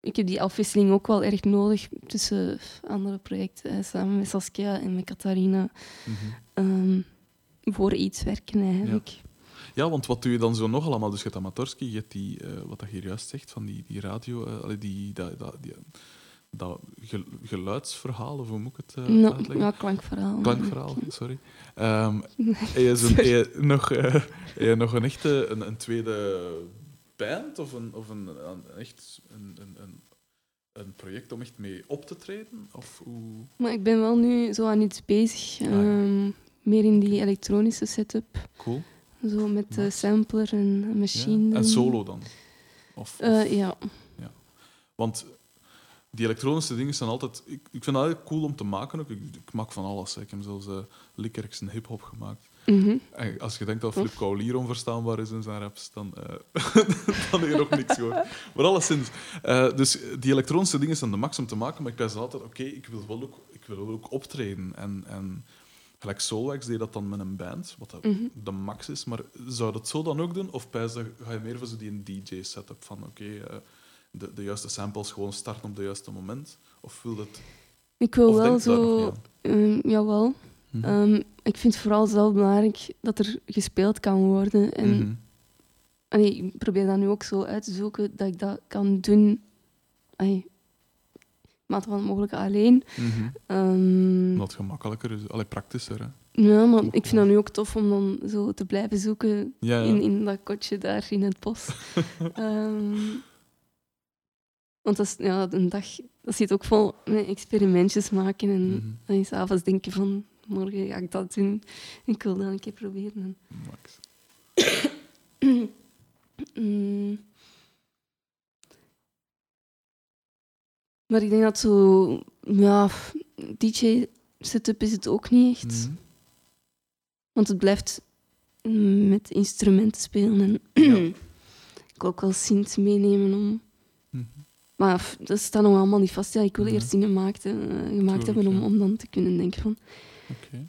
ik heb die afwisseling ook wel erg nodig tussen andere projecten, samen met Saskia en met Catharina,
Mhm.
ehm, voor iets werken eigenlijk.
Ja, want wat doe je dan zo nog allemaal? Dus je hebt Amatorski, je hebt die, eh, wat dat je hier juist zegt, van die, die radio, allee, die, dat, dat, die, dat gel- geluidsverhaal, of hoe moet ik het eh,
Nou,
uitleggen?
ja, klankverhaal.
Klankverhaal, sorry. Ehm heb, je nog, eh, heb je nog een echte, een, een tweede band of een, of een, een, echt een, een, een, een project om echt mee op te treden? Of hoe...
Maar ik ben wel nu zo aan iets bezig,
Ah, ja.
ehm, meer in die elektronische setup,
Cool.
zo met de sampler en
Ja.
machine.
En solo dan? Of, of-
Eh, ja.
Want die elektronische dingen zijn altijd... Ik, ik vind dat heel cool om te maken. Ook. Ik, ik maak van alles. hè. Ik heb zelfs uh, Lickerix en hip-hop gemaakt.
Mhm.
En als je denkt dat Flip. Kaulier onverstaanbaar is in zijn raps, dan, eh dan heb je nog niks gehoord. Maar alleszins. eh dus die elektronische dingen zijn de max om te maken, maar ik ben altijd, oké, ik wil wel ook, ik wil ook optreden. En, en gelijk Solwax deed dat dan met een band, wat
Mhm.
de max is. Maar zou dat zo dan ook doen? Of pijs ga je meer voor zo die DJ-setup van, oké, de, de juiste samples gewoon starten op het juiste moment? Of wil dat...
Ik wil wel zo... ehm, jawel.
Mhm.
Ehm, ik vind het vooral zelf belangrijk dat er gespeeld kan worden. En allee, ik probeer dat nu ook zo uit te zoeken dat ik dat kan doen. Allee, mate van het mogelijke alleen.
Omdat het gemakkelijker is, allee, praktischer. Hè?
ja, maar ik vind dat nu ook tof om dan zo te blijven zoeken
Ja, ja.
in, in dat kotje daar in het bos. Ehm, want dat is, ja, een dag, dat zit ook vol met experimentjes maken en
Mhm.
dan s'avonds denken van morgen ga ik dat doen. Ik wil dat een keer proberen.
Max.
Mm. Maar ik denk dat zo, ja, DJ-setup is het ook niet echt.
Mhm.
Want het blijft mm, met instrumenten spelen. En
Ja.
ik wil ook wel synth meenemen om. Maar dat staat nog allemaal niet vast. Ja, ik wil
Nee.
eerst dingen gemaakt, eh, gemaakt
Tuurlijk,
hebben om, om dan te kunnen denken van.
Oké.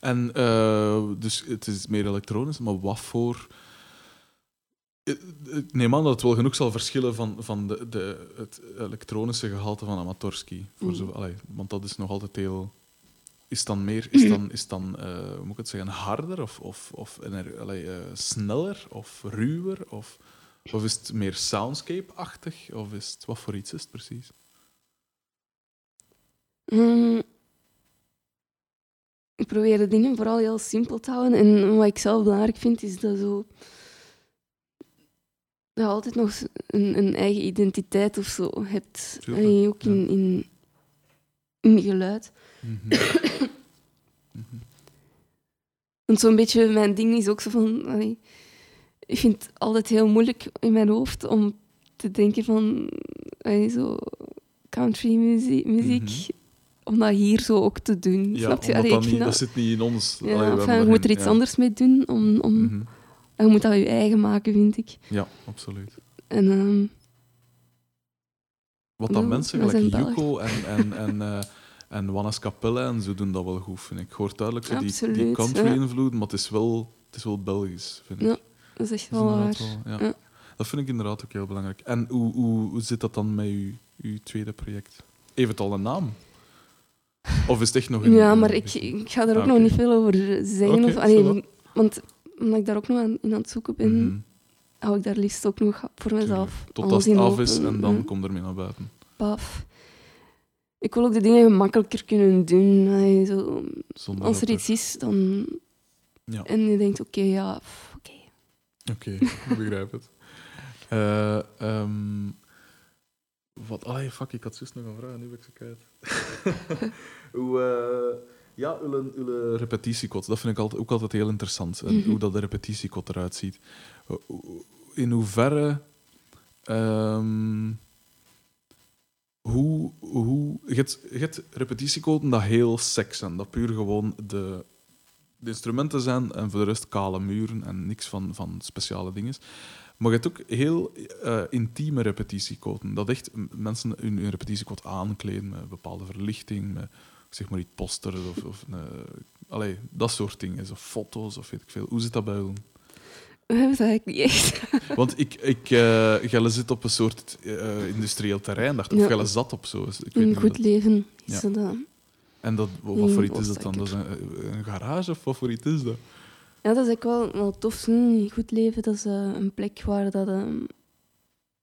En eh, dus het is meer elektronisch, maar wat voor. Eh, Ik neem aan dat het wel genoeg zal verschillen van, van de, de, het elektronische gehalte van Amatorski. Voor
Mm.
zo, allee, want dat is nog altijd heel. Is dan meer, is dan, is dan eh, hoe moet ik het zeggen, harder of, of, of allee, eh, sneller of ruwer? Of, of is het meer soundscape-achtig? Of is het, wat voor iets is het precies?
Mm, ik probeer de dingen vooral heel simpel te houden. En wat ik zelf belangrijk vind, is dat zo. Dat je altijd nog een, een eigen identiteit of zo hebt. Allee, ook in,
ja.
in, in geluid.
Mhm.
Want zo'n beetje mijn ding is ook zo van. allee, ik vind het altijd heel moeilijk in mijn hoofd om te denken van. allee, zo country muziek. muziek
Mhm.
Om dat hier zo ook te doen.
Ja,
Snap je? Allee,
dat, niet, dat zit niet in ons.
Ja,
Allee,
enfin, je moet er iets
ja.
anders mee doen. Om, om,
Mhm.
En je moet dat je eigen maken, vind ik.
Ja, absoluut.
En, ehm,
Wat dan mensen gelijk. Yuko en, en, en, eh en Wannes Capelle en zo doen dat wel goed, vind ik. Ik hoor duidelijk zo die, die
Absoluut,
country-invloed, maar het is, wel, het is wel Belgisch, vind ik.
Dat is echt
Dat is
wel waar.
wel- ja.
Ja.
Dat vind ik inderdaad ook heel belangrijk. En hoe, hoe, hoe zit dat dan met uw, uw tweede project? Heeft het al een naam? Of is het echt nog een...
Ja, maar ik, ik ga daar ook
Ah,
nog niet veel over zeggen. Of, allee, want omdat ik daar ook nog aan, in aan het zoeken ben,
Mhm,
hou ik daar liefst ook nog voor mezelf.
Tot als het af is en dan
ja.
komt ermee naar buiten.
Paf. Ik wil ook de dingen gemakkelijker kunnen doen. Allee, zo, als er
dat
iets is, dan...
Ja.
En je denkt, oké, ja, pff, oké.
Ik begrijp het. Eh, ehm, wat? Ah, fuck, ik had juist nog een vraag, nu ben ik ze kwijt. hoe, eh, ja, uw, uw repetitiekot, dat vind ik altijd, ook altijd heel interessant. En
Mhm.
hoe dat de repetitiekot eruit ziet. In hoeverre... ehm, hoe, hoe, je hebt, je hebt repetitiekoten dat heel sec zijn, dat puur gewoon de, de instrumenten zijn en voor de rest kale muren en niks van, van speciale dingen. Maar je hebt ook heel eh, intieme repetitiekoten. Dat echt mensen hun, hun aankleden met bepaalde verlichting, met zeg maar iets posters of, of eh, allee, dat soort dingen, of foto's of weet ik veel. Hoe zit dat bij jullie?
We hebben het eigenlijk niet echt.
Want ik, ik, Gelle zit op een soort industrieel terrein, dacht ik. Of
Ja.
Gelle zat op zo. Ik weet
Een goed
dat-
leven is
Ja.
dat.
En dat, wat wat voor
in
iets is dat dan? Dat is een, een garage of wat voor iets is dat?
Ja, dat is eigenlijk wel, wel tof. Een goed leven, dat is eh, een plek waar dat, ehm,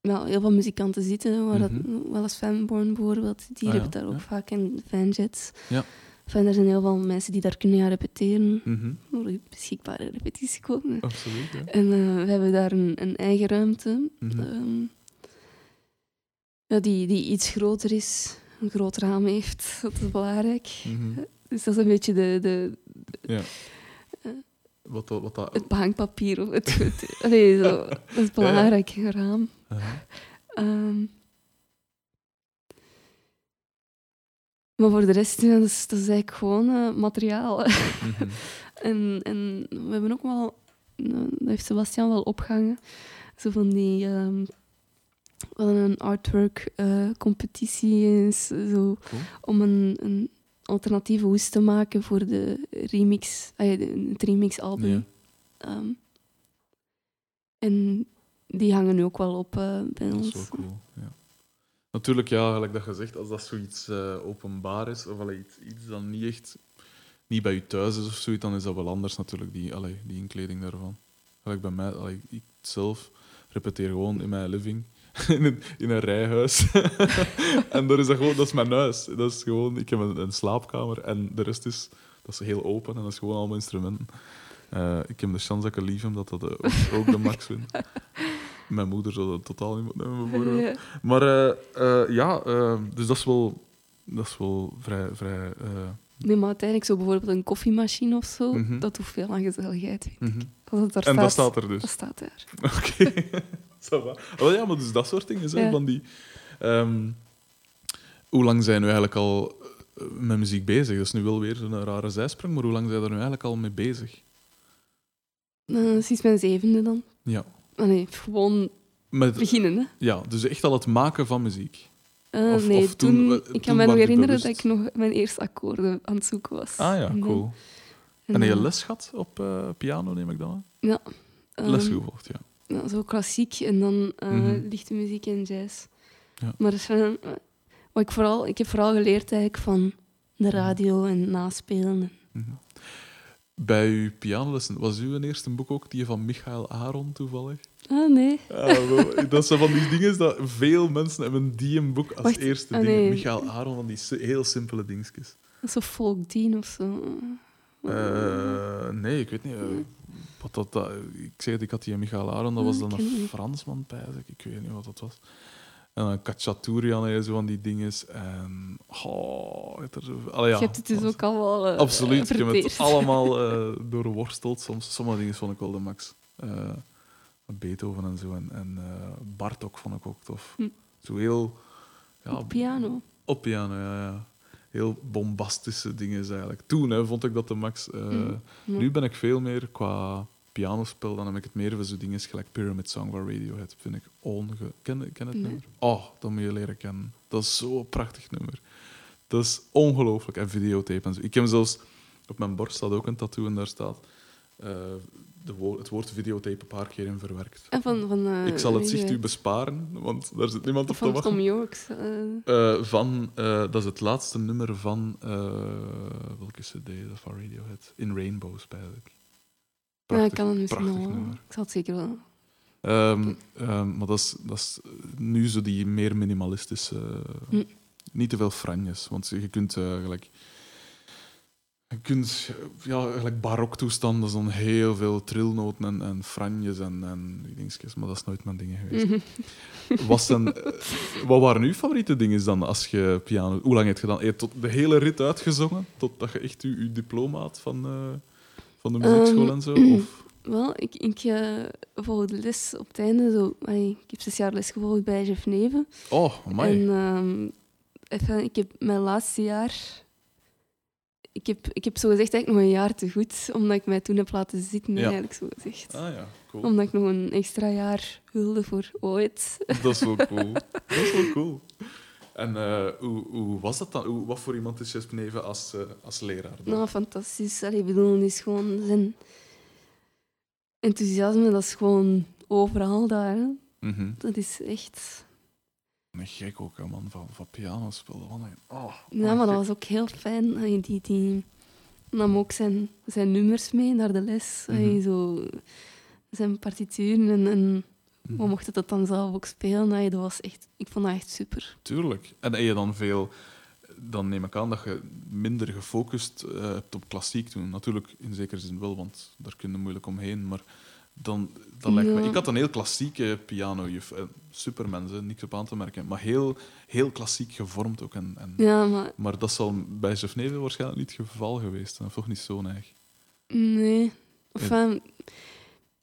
heel veel muzikanten zitten. Waar dat,
Mhm.
wel eens Fanborn bijvoorbeeld, die
Ah ja,
hebben daar ook
ja.
vaak en Fanjets.
Ja.
Enfin, er zijn heel veel mensen die daar kunnen gaan repeteren. Door de beschikbare repetitiekoden.
Absoluut, ja.
En eh, we hebben daar een, een eigen ruimte.
Mhm.
ehm, ja, die, die iets groter is. Een groot raam heeft. Dat is belangrijk.
Mhm.
Dus dat is een beetje de, de,
Ja. Wat, dat- wat dat...
het behangpapier. Of het, het, allee, zo, dat is belangrijk, een raam.
Aha.
Ehm, maar voor de rest, dat, is, dat is eigenlijk gewoon eh, materiaal.
Mhm.
en, en we hebben ook wel, nou, dat heeft Sebastian wel opgehangen, zo van die, wel een artwork eh, competitie is, zo,
Cool.
om een, een alternatieve hoes te maken voor de remix, de- het remix album.
Ja.
Ehm, en die hangen nu ook wel op eh, bij
Dat
ons.
is wel cool. Ja. Natuurlijk, ja, gelijk dat je zegt, als dat zoiets openbaar is, of allee, iets, iets dat niet echt niet bij je thuis is of zoiets, dan is dat wel anders natuurlijk, die, allee, die inkleding daarvan. Gelijk bij mij, allee, ik zelf repeteer gewoon in mijn living, in een, in een rijhuis. en daar is dat gewoon, dat is mijn huis. Dat is gewoon, ik heb een, een slaapkamer en de rest is, dat is heel open en dat is gewoon allemaal instrumenten. Eh, ik heb de chance dat ik lief heb dat dat eh, ook, ook de max vind. Mijn moeder zou dat totaal niet moeten.
Ja.
Maar eh, ja, dus dat is wel, dat is wel vrij. vrij
Nee, maar uiteindelijk zo bijvoorbeeld een koffiemachine of zo,
Mhm.
dat hoeft veel aan gezelligheid. vind ik.
mhm.
Als het daar
En dat staat er dus.
Dat staat daar.
Oké. Wel ja, maar dus dat soort dingen zijn
Ja.
van die. Ehm, hoe lang zijn we eigenlijk al eh, met muziek bezig? Dat is nu wel weer een rare zijsprong, maar hoe lang zijn we er nu eigenlijk al mee bezig?
Uh, sinds mijn zevende dan.
Ja.
Nee, gewoon
Met,
beginnen, hè.
ja, dus echt al het maken van muziek.
Eh,
Of-
nee,
of toen-
toen,
eh,
ik
toen
kan me nog herinneren
bewust?
dat ik nog mijn eerste akkoorden aan het zoeken was.
Ah ja, cool.
en
En heb je les gehad op eh, piano, neem ik dan? aan?
ehm,
Les gevolgd, ja.
Zo klassiek en dan eh,
Mhm.
lichte muziek en jazz.
Ja.
Maar eh, wat ik, vooral, ik heb vooral geleerd eigenlijk van de radio en naspelen.
Mhm. Bij uw pianolessen, was uw eerste boek ook die van Michael Aaron toevallig?
Ah, nee.
Ja, wel, dat zijn van die dingen dat veel mensen hebben die een boek als
Wacht,
eerste
ah,
ding.
nee.
Michael Aaron, van die heel simpele dingetjes.
Dat is zo folkdien of zo.
Eh, nee, ik weet niet. Wat dat, dat, ik zei het, ik had die Michael Aaron, dat
Ah,
was dan een. Fransman, pijs ik. Ik weet niet wat dat was. En dan Kachaturian en zo van die dinges. En... Oh, het er. Allee, ja,
je hebt het dus ook allemaal eh,
Absoluut, ik heb het allemaal eh, doorworsteld. Soms, sommige dingen vond ik wel de max. Eh, Beethoven en zo. En, en Bartok vond ik ook tof.
Hm.
Zo heel... Ja,
Op piano.
Op piano, ja, ja. Heel bombastische dingen eigenlijk. Toen hè, vond ik dat de max. Eh,
Hm. Ja.
Nu ben ik veel meer qua pianospel, dan heb ik het meer van zo dingen gelijk Pyramid Song van Radiohead. Vind ik onge... Ken, ken het
Nee.
nummer? Oh, dat moet je leren kennen. Dat is zo'n prachtig nummer. Dat is ongelooflijk. En videotape en zo. Ik heb zelfs... Op mijn borst staat ook een tattoo en daar staat... eh, de het woord videotape een paar keer in verwerkt.
En van, van, eh,
ik zal het zicht
eh,
u besparen, want daar zit niemand op te
Van
wachten.
Tom Yorks. eh,
van, eh, dat is het laatste nummer van. welke CD dat van Radiohead? In Rainbows, eigenlijk.
ja, ik kan het misschien
prachtig
wel.
nummer.
Ik zal het zeker wel.
Ehm, ehm, maar dat is, dat is nu zo die meer minimalistische.
Hm.
Niet te veel franjes, want je kunt gelijk. Je kunt ja, gelijk baroktoestanden, dan heel veel trilnoten en, en franjes en, en dingetjes, maar dat is nooit mijn dingen geweest.
Mhm.
Was dan, eh, wat waren uw favoriete dingen dan als je piano... Hoe lang heb je dan? Je tot de hele rit uitgezongen? Totdat je echt je, je diploma had van, eh, van de muziekschool
Ehm,
en zo? Of?
Wel, ik, ik eh, volgde les op het einde. Zo, allee, ik heb zes jaar les gevolgd bij Jeff Neven.
Oh, amai.
En ehm, even, ik heb mijn laatste jaar... Ik heb, ik heb zo gezegd eigenlijk nog een jaar te goed, omdat ik mij toen heb laten zitten,
Ja.
eigenlijk zo gezegd.
Ah ja, cool.
Omdat ik nog een extra jaar wilde voor ooit.
Dat is wel cool. Dat is wel cool. En eh, hoe, hoe was dat dan? Hoe, wat voor iemand is Neven als, eh, als leraar? dan?
Nou, fantastisch. Allee, ik bedoel, het is gewoon zijn enthousiasme, dat is gewoon overal daar.
Mhm.
Dat is echt...
Een gek ook, hè, man, van, van piano spelen. Man. Oh,
Ja, maar dat was ook heel fijn. Die, die nam ook zijn, zijn nummers mee naar de les. Allee,
Mhm.
zo, zijn partituren en, en we
Mhm.
mochten dat dan zelf ook spelen. Allee, dat was echt, ik vond dat echt super.
Tuurlijk. En heb je dan veel... Dan neem ik aan dat je minder gefocust eh, hebt op klassiek toen. Natuurlijk, in zekere zin wel, want daar kun je moeilijk omheen. Maar dan, dan lijkt me... Ik had een heel klassieke pianojuf. Eh, Supermens, hè, niks op aan te merken. Maar heel, heel klassiek gevormd ook. En, en,
Ja, maar
Maar dat zal bij Jeff Neven waarschijnlijk niet het geval geweest zijn. Of toch niet zo neig.
nee. Enfin,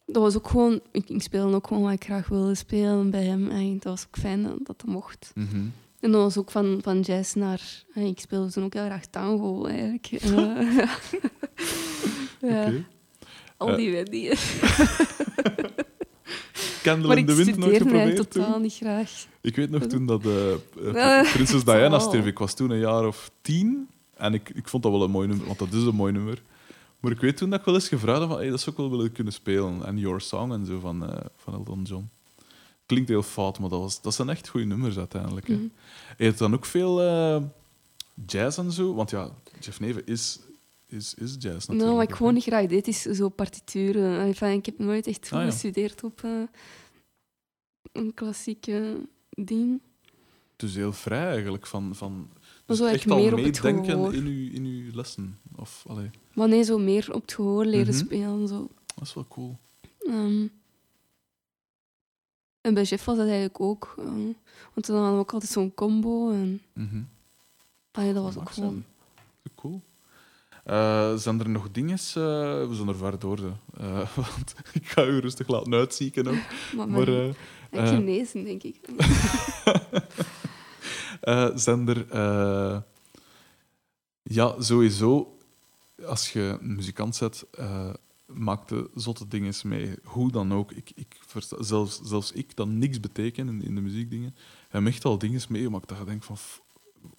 dat was ook gewoon... Ik, ik speelde ook gewoon wat ik graag wilde spelen bij hem. En dat was ook fijn dat dat, mocht.
Mhm.
En dat was ook van, van jazz naar... Ik speelde toen ook heel graag tango, eigenlijk. Eh, ja. ja. Al die die.
Candle
Maar
in the Wind nooit geprobeerd toen?
totaal niet graag.
Ik weet nog toen dat eh,
Eh,
eh, Prinses Diana stierf. Ik was toen een jaar of tien. En ik, ik vond dat wel een mooi nummer, want dat is een mooi nummer. Maar ik weet toen dat ik wel eens gevraagd had van hey, dat zou ik wel willen kunnen spelen. En Your Song en zo van, eh, van Elton John. Klinkt heel fout, maar dat, was, dat zijn echt goede nummers uiteindelijk. Hè.
Mhm.
Je hebt dan ook veel eh, jazz en zo. Want ja, Jeff Neven is is, is jazz natuurlijk.
Nou, wat ik gewoon niet graag deed, is zo partituren. Ik heb nooit echt goed
Ah, ja.
gestudeerd op eh, een klassieke ding.
Het is heel vrij eigenlijk. Van, van, dus
zo
echt al
meer op het
meedenken in uw, in uw lessen. Of, allee,
Maar nee, zo meer op het gehoor leren
Mhm.
spelen. Zo.
dat is wel cool.
Ehm, en bij Jeff was dat eigenlijk ook. eh, want dan hadden we ook altijd zo'n combo. En
Mhm.
allee, dat was ook gewoon...
zijn. Eh, zijn er nog dingen? eh, we zijn er ver door. Eh, want ik ga u rustig laten uitzieken ook.
Maar,
Maar
maar,
eh,
genezen, denk ik.
zijn er... ja, sowieso. Als je een muzikant zet, eh maak de zotte dingen mee. Hoe dan ook. Ik, ik versta, zelfs, zelfs ik, dat niks betekent in, in de muziekdingen, heb echt al dingen meegemaakt dat je denkt van...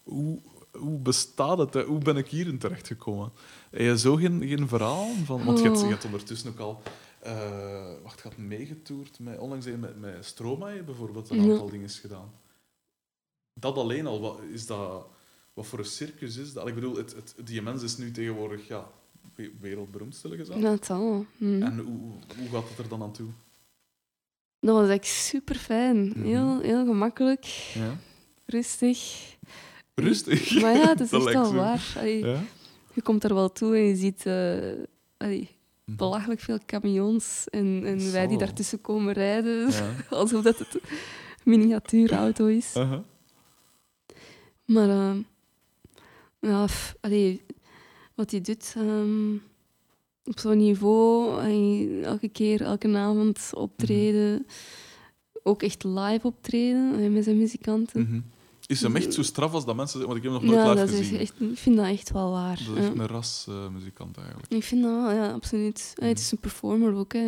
Hoe, hoe bestaat het? Hè? Hoe ben ik hierin terechtgekomen? Heb je zo geen, geen verhaal van... Want je hebt, je
Oh.
hebt ondertussen ook al... eh wacht, had meegetoerd met... Onlangs met, met Stromae bijvoorbeeld een
Ja.
aantal dingen gedaan. Dat alleen al, wat, is dat... Wat voor een circus is dat? Ik bedoel, het, het, die mens is nu tegenwoordig ja, we- wereldberoemd, stillen gezegd.
Dat al. Hm.
En hoe, hoe gaat het er dan aan toe?
Dat was echt super fijn.
Mhm.
Heel, heel gemakkelijk,
Ja.
rustig.
Rustig.
Maar ja, het is echt wel waar. Allee,
Ja?
Je komt er wel toe en je ziet eh, allee,
Mhm.
belachelijk veel camions en, en wij die daartussen komen rijden,
Ja.
alsof dat het een miniatuurauto is.
Aha.
Maar eh, ja, f- allee, wat hij doet ehm, op zo'n niveau, allee, elke keer, elke avond optreden, ook echt live optreden met zijn muzikanten.
Mhm. Is hem echt zo straf als dat mensen zeggen? Want ik heb hem nog
Ja,
nooit
dat
live
is
gezien.
echt, ik vind dat echt wel waar.
Dat is echt
ja.
een rasmuzikant eigenlijk.
Ik vind dat ja, absoluut. Het is een performer ook. Hè.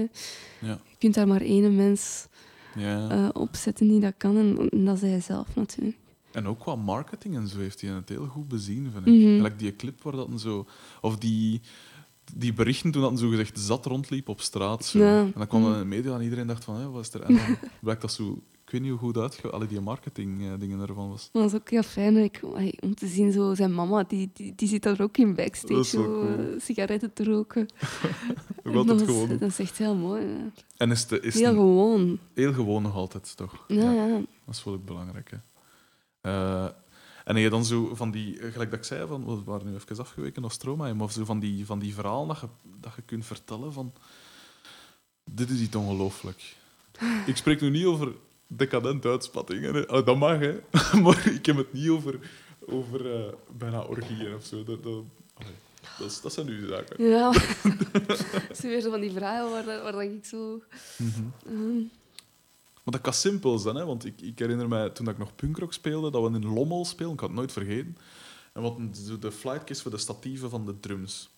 Ja.
Je kunt daar maar één mens
Ja.
eh, op zetten die dat kan, en, en dat is hij zelf natuurlijk.
En ook qua marketing en zo heeft hij het heel goed bezien, vind ik.
Mhm.
Die clip waar dat een zo... Of die, die berichten toen dat een zo gezegd zat rondliep op straat. Zo.
Ja.
En dan kwam dat
Mhm.
in de media en iedereen dacht van, hé, wat is er? En dan blijkt dat zo... Ik weet niet hoe goed uitge... Alle die marketing eh, dingen ervan was.
Dat is ook heel fijn ik- om te zien, zo, zijn mama, die, die, die zit daar ook in backstage, zo,
cool.
eh, sigaretten te roken. Dat, is,
gewoon.
dat is echt heel mooi.
En is het is
Heel gewoon.
heel gewoon nog altijd, toch?
Ja, ja.
Dat is wel ook belangrijk. Hè. Eh, en heb je dan zo van die, gelijk dat ik zei, van, we waren nu even afgeweken naar Stromae, maar zo van die, van die verhalen dat je, dat je kunt vertellen van. Dit is iets ongelooflijk. Ik spreek nu niet over decadent uitspattingen. Oh, dat mag, hè. maar ik heb het niet over, over eh, bijna orgieën of zo. Dat, dat, dat, is- dat zijn nu zaken.
Ja, het zijn weer zo van die vragen waar, waar dat ik zo... ehm,
Maar dat kan simpel zijn, hè? want ik, ik herinner mij toen ik nog punkrock speelde, dat we in Lommel speelden, ik had het nooit vergeten. En wat de flightcase voor de statieven van de drums.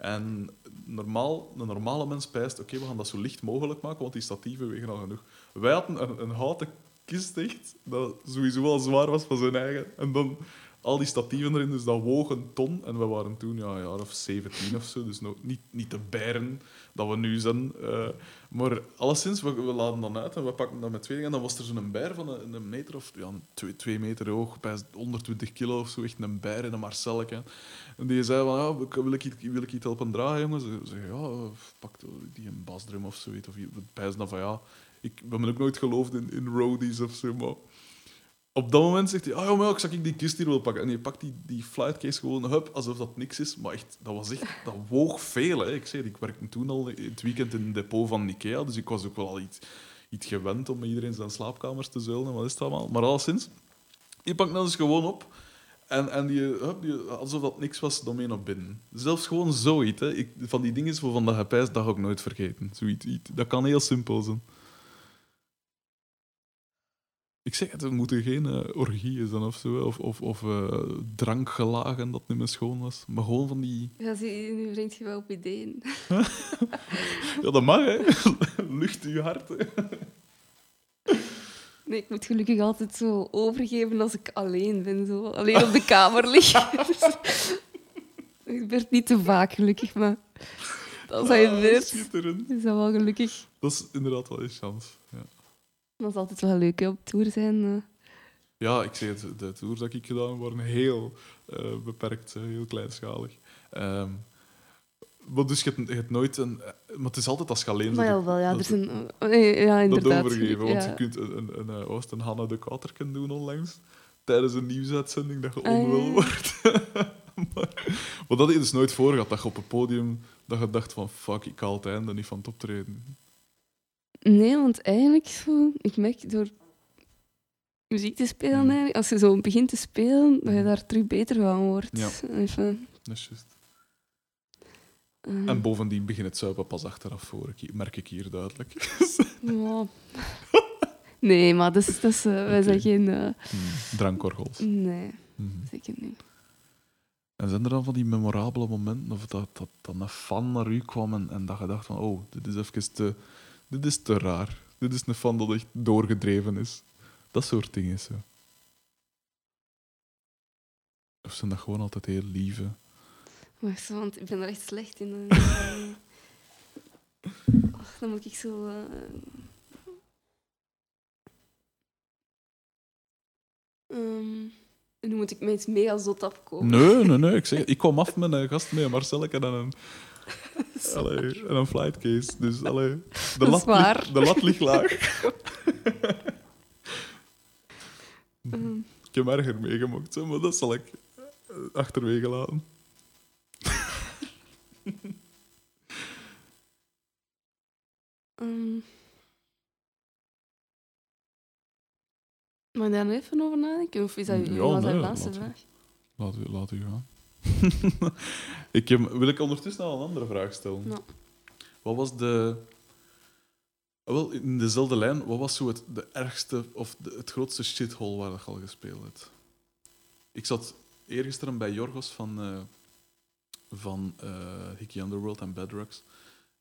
En normaal, een normale mens pijst, oké, we gaan dat zo licht mogelijk maken, want die statieven wegen al genoeg. Wij hadden een, een houten kist echt, dat sowieso al zwaar was van zijn eigen. En dan al die statieven erin, dus dat woog een ton. En we waren toen ja, een jaar of 17 of zo, dus nog niet, niet de beren dat we nu zijn. eh, maar alleszins, we, we laden dan uit en we pakken dat met twee dingen. En dan was er zo'n beer van een, meter of ja, twee, twee meter hoog, bij 120 kilo of zo, echt een beer in een Marcelletje. En die zei van, ja, wil- ik, iets- wil ik iets helpen dragen, jongens? Ze zei, ja, pak die een basdrum of zoiets. Of pijzen dan van, ja, ik hebben ook nooit geloofd in, in roadies of zo. Op dat moment zegt hij, ah ja, ik zag ik die kist hier wil pakken. En je pakt die, die flightcase gewoon, hup, alsof dat niks is. Maar echt, dat was echt, dat woog veel. Hè. Ik zei, ik werkte toen al het weekend in een depot van Ikea, dus ik was ook wel al iets, iets gewend om met iedereen zijn slaapkamers te zuilen en wat is het allemaal. Maar alleszins, je pakt dat dus gewoon op en, en die, hup, die, alsof dat niks was, dan mee naar binnen. Zelfs gewoon zoiets. Hè. Ik, van die dingen waarvan dat je pijst, dat ga ik nooit vergeten. Zoiets, iets. dat kan heel simpel zijn. Ik zeg het, er moeten geen eh, orgieën zijn of zo, of, of, of eh, drankgelagen dat niet meer schoon was. Maar gewoon van die...
ja, zie, nu brengt je wel op ideeën.
Ja, dat mag, hè. Lucht je hart, hè.
Nee, ik moet gelukkig altijd zo overgeven als ik alleen ben. Zo. Alleen op de kamer liggen. Het gebeurt niet te vaak, gelukkig, maar als dat
Ah,
gebeurt,
schitterend.
is dat wel gelukkig.
Dat is inderdaad wel een chance. Ja.
Dat is altijd wel leuk, hè, op tour zijn. eh.
Ja, ik zeg het, de tours dat ik gedaan heb, waren heel eh, beperkt, eh, heel kleinschalig. Ehm, Maar dus je hebt, je hebt nooit een... Maar het is altijd als je alleen
Maar ja, wel, ja,
dat
er
is-
zijn... nee, ja,
dat
inderdaad.
overgeven. Want
ja.
je kunt een, een, een, eh, het, een Hanna de Katerken doen onlangs. Tijdens een nieuwsuitzending dat je
Ah, ja.
onwel wordt. maar, maar dat is dus nooit voor gehad. Dat je op een podium dat je dacht van fuck, ik haal het einde niet van het optreden.
Nee, want eigenlijk zo... Ik merk door muziek te spelen,
Mhm.
eigenlijk, als je zo begint te spelen, dat je daar terug beter van wordt.
Ja.
Even,
Dat is juist.
eh,
En bovendien begint het zuipen pas achteraf voor, ik- merk ik hier duidelijk.
ja. Nee, maar dat is, dat is, eh, wij zijn geen... eh,
Hmm, Drankorgels.
nee,
Mhm.
zeker niet.
En zijn er dan van die memorabele momenten of dat, dat, dat een fan naar u kwam en, en dat je dacht van oh, dit is even te, dit is te raar. Dit is een fan dat echt doorgedreven is. Dat soort dingen zo. Of zijn dat gewoon altijd heel lieve?
Wacht, want ik ben er echt slecht in. Ach, dan moet ik zo... ehm, nu moet ik met iets mega zot afkomen.
Nee, nee, nee. Ik, zeg, ik kwam af met een gast mee, Marcelleke en een, allee, en een flightcase. Dus allee, de, lat ligt, de lat ligt laag.
Ehm,
Ik heb erger meegemaakt, maar dat zal ik eh, achterwege laten.
ehm. Mag ik daar nog even over nadenken? Of is dat,
Ja,
was dat
nee,
de laatste
laat-
vraag?
Laat u, laat u gaan. ik heb, wil ik ondertussen al een andere vraag stellen? Wat was de... Ah, Wel, in dezelfde lijn, wat was zo het de ergste of de, het grootste shithole waar je al gespeeld hebt? Ik zat eergisteren bij Jorgos van, eh van eh Hickey Underworld en Bedrocks.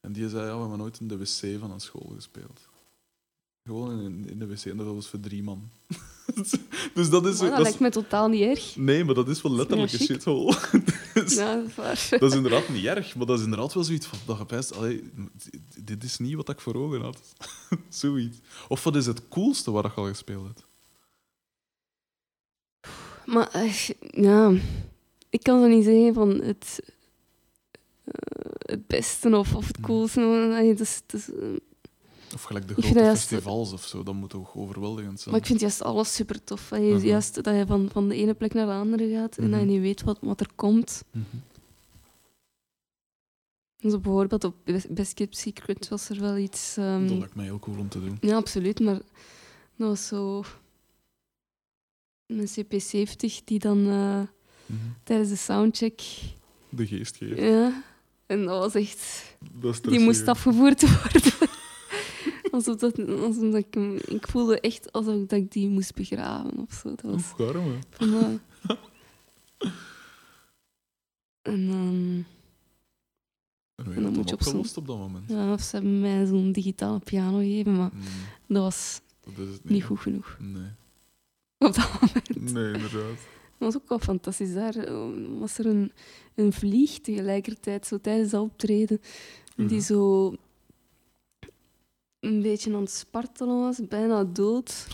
En die zei, ja, we hebben nooit in de wc van een school gespeeld. Gewoon in, in de wc, en dat was voor drie man. dus dat is...
Maar dat
dat is-
lijkt me totaal niet erg.
Nee, maar dat is wel letterlijk een shithole. Dus
Ja, dat is waar.
dat is inderdaad niet erg, maar dat is inderdaad wel zoiets van dat je pijst, allee, dit is niet wat ik voor ogen had. zoiets. Of wat is het coolste waar je al gespeeld hebt?
Maar eh, ja, ik kan zo niet zeggen van het, eh, het beste of, of het
Hmm.
coolste. Nee, dat is, dat is, eh,
Of gelijk de grote
juist-
festivals of zo, dat moet toch overweldigend zijn.
maar ik vind juist alles super tof.
Mhm.
Juist dat je van, van de ene plek naar de andere gaat en dat je
Mhm.
niet weet wat, wat er komt.
Mhm.
Dus bijvoorbeeld op Best Kept Secret was er wel iets. ehm,
Dat lijkt mij heel cool om te doen.
ja, absoluut, maar dat was zo. Een CP70 die dan eh, tijdens de soundcheck.
De geest geeft.
Ja, en dat was echt.
Dat
Die moest afgevoerd worden. Alsof dat, alsof dat ik, hem- ik voelde echt alsof dat ik die moest begraven of zo. Dat was
arme.
van. En dan,
En
dan moet je op zo'n-
op dat moment?
ja, of ze hebben mij zo'n digitale piano gegeven, maar
Mm,
dat was
dat niet
goed genoeg
Nee.
op dat moment.
nee, inderdaad.
Dat was ook wel fantastisch. Daar eh, was er een, een vlieg tegelijkertijd, zo tijdens dat optreden, die
Mhm.
zo een beetje aan het spartelen was, bijna dood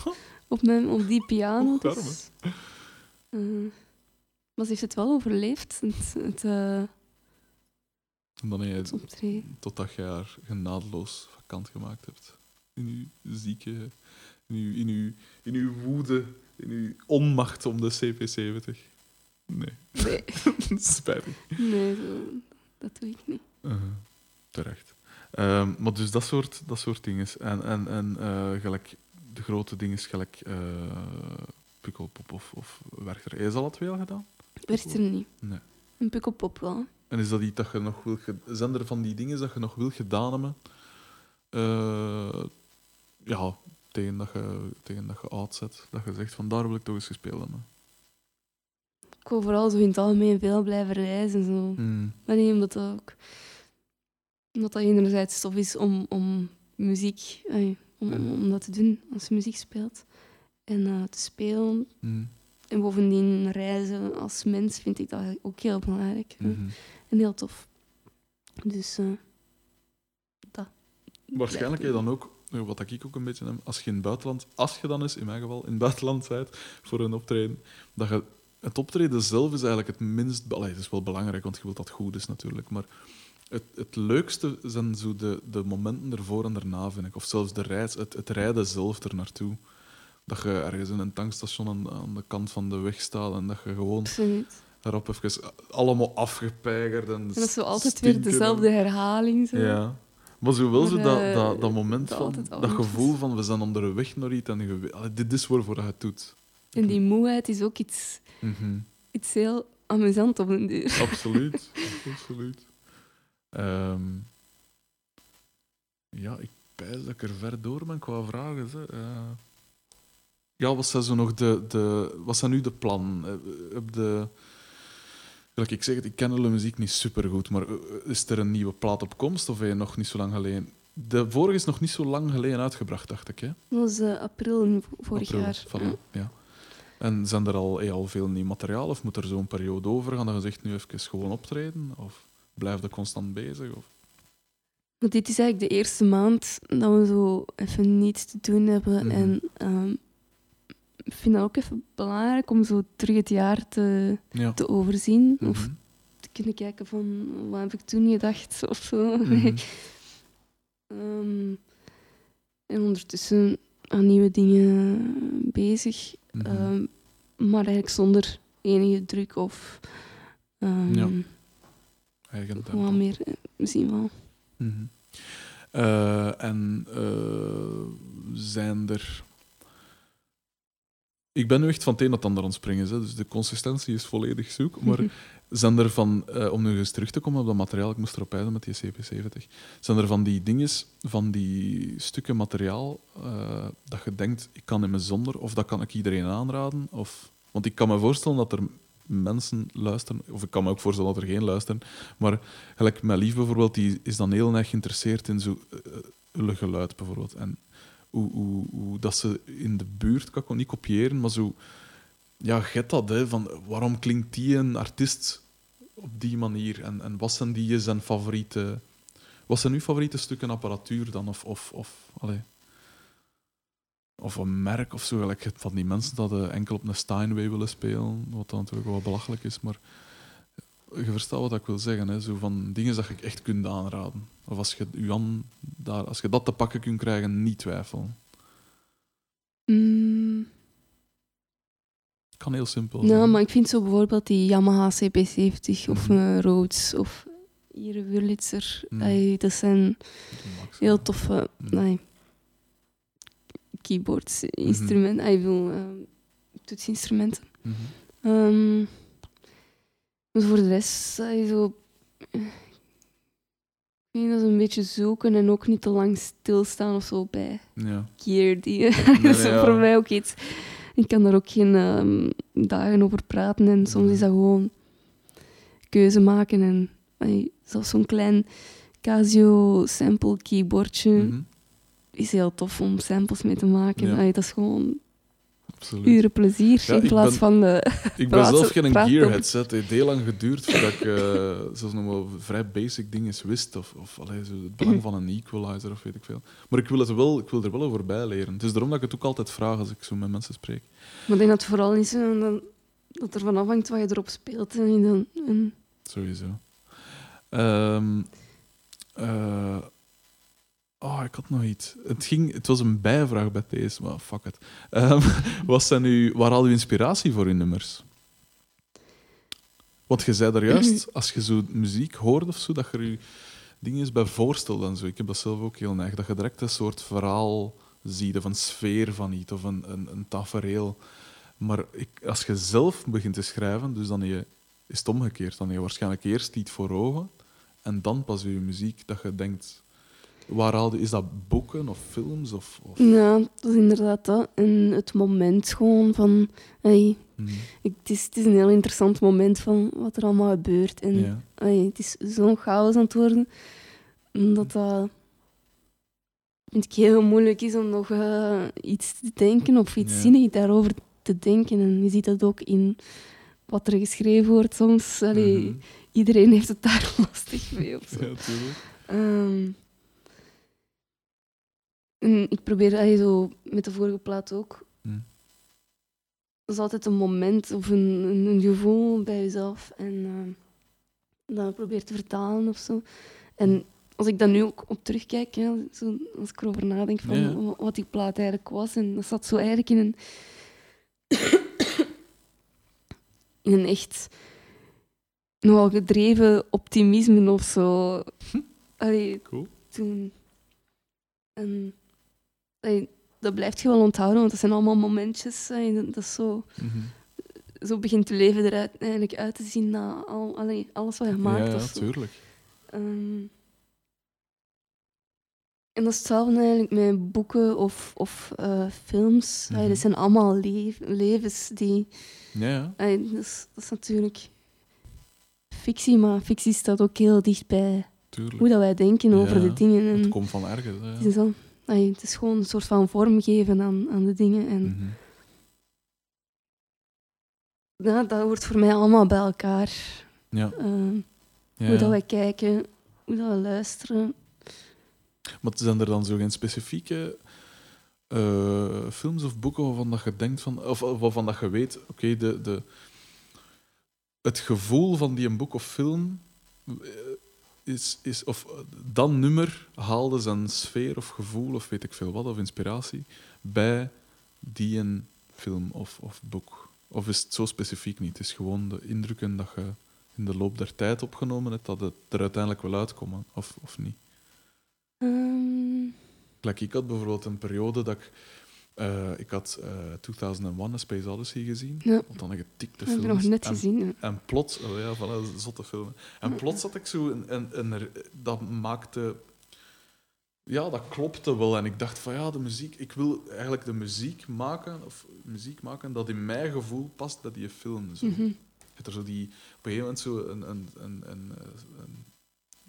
op, mijn, op die piano. Dus, eh, maar ze heeft het wel overleefd, het, het,
En dan heb je totdat je haar genadeloos vakant gemaakt hebt. In uw zieke, in uw, in uw, in uw woede, in uw onmacht om de CP70. Nee,
Nee,
spijtig.
nee zo, dat doe ik niet.
Uh, terecht. Ehm, maar dus dat soort, dat soort dingen. En, en, en eh, gelijk, de grote dingen, gelijk uh, Pukkelpop of, of Werchter. Je al het veel gedaan?
Werd er niet.
Nee.
Een pukkelpop wel.
En is dat iets dat je nog wil... Zijn er van die dingen dat je nog wil gedaan hebben? Eh, ja, tegen dat, je, tegen dat je uitzet. Dat je zegt van daar wil ik toch eens gespeeld hebben.
Ik wil vooral zo in het algemeen veel blijven reizen. Zo.
Hmm.
Maar niet omdat dat ook... Omdat dat enerzijds tof is om, om muziek... om, om, om dat te doen als je muziek speelt. En eh, te spelen.
Hmm.
En bovendien reizen als mens vind ik dat ook heel belangrijk.
Mhm.
En heel tof. Dus eh, dat.
Waarschijnlijk heb je dan ook, eh, wat ik ook een beetje heb, als je in het buitenland, als je dan is, in mijn geval, in het buitenland bent voor een optreden, dat je het optreden zelf is eigenlijk het minst... Allee, het is wel belangrijk, want je wilt dat het goed is natuurlijk, maar het, het leukste zijn zo de, de momenten ervoor en erna, vind ik. Of zelfs de reis, het, het rijden zelf er naartoe. Dat je ergens in een tankstation aan, aan de kant van de weg staat en dat je gewoon
Absoluut.
daarop even allemaal afgepeigerd en
En dat is zo altijd weer dezelfde herhaling. Zo.
Ja. Maar zo wel zo dat,
eh,
dat, dat moment
dat
van, dat gevoel van we zijn onderweg naar iets en je dit is waarvoor je het doet.
En die moeheid is ook iets,
Mhm.
iets heel amusant op een duur.
Absoluut. Absoluut. Ehm, ja, ik pijs dat ik er ver door ben qua vragen. Hè. Eh, ja, wat zijn zo nog de, de... Wat zijn nu de plannen? Eh, Heb de... Gelijk ik zeg het, ik ken de muziek niet supergoed, maar eh, is er een nieuwe plaat op komst of je nog niet zo lang geleden... De vorige is nog niet zo lang geleden uitgebracht, dacht ik, hè?
Dat was april vorig
April,
jaar. Ja.
ja. En zijn er al, al veel nieuw materiaal of moet er zo'n periode over gaan dat je zegt nu even gewoon optreden? Of blijf je constant bezig? Of?
Dit is eigenlijk de eerste maand dat we zo even niets te doen hebben.
Mhm.
En ehm, ik vind het ook even belangrijk om zo terug het jaar te,
Ja.
te overzien. Of
Mhm.
te kunnen kijken van wat heb ik toen gedacht of zo.
Mhm.
Ehm, en ondertussen aan nieuwe dingen bezig. Ehm, maar eigenlijk zonder enige druk of
Ja.
Gewoon meer eh, zien wel.
Mhm. Eh, en eh, zijn er. Ik ben nu echt van het een naar het ander aan het springen, hè, dus de consistentie is volledig zoek. Maar zijn er van, om nu eens terug te komen op dat materiaal, ik moest erop wijzen met die CP70, zijn er van die dinges, van die stukken materiaal, dat je denkt, ik kan in me zonder, of dat kan ik iedereen aanraden? Of, want ik kan me voorstellen dat er mensen luisteren, of ik kan me ook voorstellen dat er geen luisteren, maar gelijk mijn lief bijvoorbeeld, die is dan heel erg geïnteresseerd in zo uh, geluid bijvoorbeeld. En hoe, hoe, hoe dat ze in de buurt, kan ook niet kopiëren, maar zo... Ja, get dat, hè, van waarom klinkt die een artiest op die manier? En, en wat zijn die zijn favoriete... Wat zijn uw favoriete stukken apparatuur dan? Of, of, of, allee, of een merk of zo. Gelijk van die mensen dat uh, enkel op een Steinway willen spelen, wat dan natuurlijk wel belachelijk is, maar je verstaat wat ik wil zeggen. Hè? Zo van dingen dat je echt kunt aanraden. Of als je, Jan, daar, als je dat te pakken kunt krijgen, niet twijfelen.
Mm.
Kan heel simpel
Nou,
zijn.
maar ik vind zo bijvoorbeeld die Yamaha CP70 of een Rhodes of hier Wurlitzer.
Mhm.
Ay, dat zijn heel
ja.
toffe
Mhm.
Keyboards, instrumenten, ay, wil, uh, toetsinstrumenten.
Mhm.
Um, dus voor de rest, ay, zo... Ik denk dat ze een beetje zoeken en ook niet te lang stilstaan of zo bij
Ja.
keer die.
Nee,
dat is
ja.
voor mij ook iets. Ik kan daar ook geen ehm, dagen over praten en soms is dat gewoon keuze maken. En zelfs zo'n klein Casio sample keyboardje
Mhm.
Is heel tof om samples mee te maken.
Ja.
Dat is gewoon
Absoluut.
uren plezier
Ja,
in plaats
ben-
van de.
Ik ben zelf geen gearhead. Het heeft heel lang geduurd voordat ik uh, zelfs nog wel vrij basic dingen wist. Of, of allee, zo het belang van een equalizer of weet ik veel. Maar ik wil, het wel, ik wil er wel over bijleren. Het is daarom dat ik het ook altijd vraag als ik zo met mensen spreek.
Maar ik denk dat het vooral is eh, dat, dat er van afhangt wat je erop speelt. En, en
Sowieso. Eh, oh, ik had nog iets. Het, ging, het was een bijvraag bij deze, maar fuck it. Ehm, wat zijn uw, waar haal je inspiratie voor in nummers? Want je zei daar juist, als je zo muziek hoort of zo, dat je je dingen bij voorstelt en zo. Ik heb dat zelf ook heel neig. Dat je direct een soort verhaal ziet, of een sfeer van iets, of een, een, een tafereel. Maar ik, als je zelf begint te schrijven, dus dan je, is het omgekeerd. Dan heb je waarschijnlijk eerst iets voor ogen en dan pas je muziek dat je denkt... Waar haalde, is dat boeken of films? Of, of...
ja, dat is inderdaad dat. En het moment gewoon van.
Mhm.
ik, het, is, het is een heel interessant moment van wat er allemaal gebeurt. En
Ja.
ay, het is zo'n chaos aan het worden. Dat dat. vind ik heel moeilijk is om nog eh, iets te denken of iets
Ja.
zinnig daarover te denken. En je ziet dat ook in wat er geschreven wordt soms. Allee,
Mhm.
Iedereen heeft het daar lastig mee. Of zo.
Ja,
en ik probeer allee, zo met de vorige plaat ook.
Hm.
Dat is altijd een moment of een, een, een gevoel bij jezelf. En ehm, dat probeert te vertalen of zo. En als ik daar nu ook op terugkijk, zo, als ik erover nadenk van
Ja.
wat die plaat eigenlijk was, en dat zat zo eigenlijk in een, in een echt nogal gedreven optimisme of zo. Allee,
Cool.
toen. En, allee, dat blijft je wel onthouden, want dat zijn allemaal momentjes. dat, is zo,
Mhm.
zo begint het leven eruit eigenlijk uit te zien na al, allee, alles wat je maakt.
ja, ja,
of zo.
tuurlijk.
Ehm, en dat is hetzelfde eigenlijk met boeken of, of eh, films.
Mhm.
dat zijn allemaal le- levens die...
Ja, ja.
allee, dat, is, dat is natuurlijk fictie, maar fictie staat ook heel dicht bij
Tuurlijk.
hoe dat wij denken over
Ja,
de dingen. En
Het komt van ergens.
het, is dan, allee, het is gewoon een soort van vorm geven aan, aan de dingen. En ja, dat hoort voor mij allemaal bij elkaar.
Ja.
Ehm,
Ja,
Hoe dat wij kijken, hoe dat we luisteren.
Maar zijn er dan zo geen specifieke eh, films of boeken waarvan dat je denkt van, of of waarvan dat je weet, oké, de, de, het gevoel van die een boek of film eh, is, is of eh, dat nummer haalde zijn sfeer of gevoel of weet ik veel wat, of inspiratie bij die een film of, of boek? Of is het zo specifiek niet? Het is gewoon de indrukken dat je in de loop der tijd opgenomen hebt, dat het er uiteindelijk wel uitkomen, of, of niet? Like, ik had bijvoorbeeld een periode dat ik... eh, ik had eh 2001 A Space Odyssey gezien.
Ja.
Want dan een getikte
heb
film.
ik nog net
en,
gezien. ja.
En plots... Oh ja, voilà, zotte film. En plots had ik zo een... een, een er- dat maakte... Ja, dat klopte wel. En ik dacht van ja, de muziek... Ik wil eigenlijk de muziek maken, of muziek maken dat in mijn gevoel past bij die film. Zo. Hebt er zo die, op een gegeven moment zo een, een, een, een, eh, een-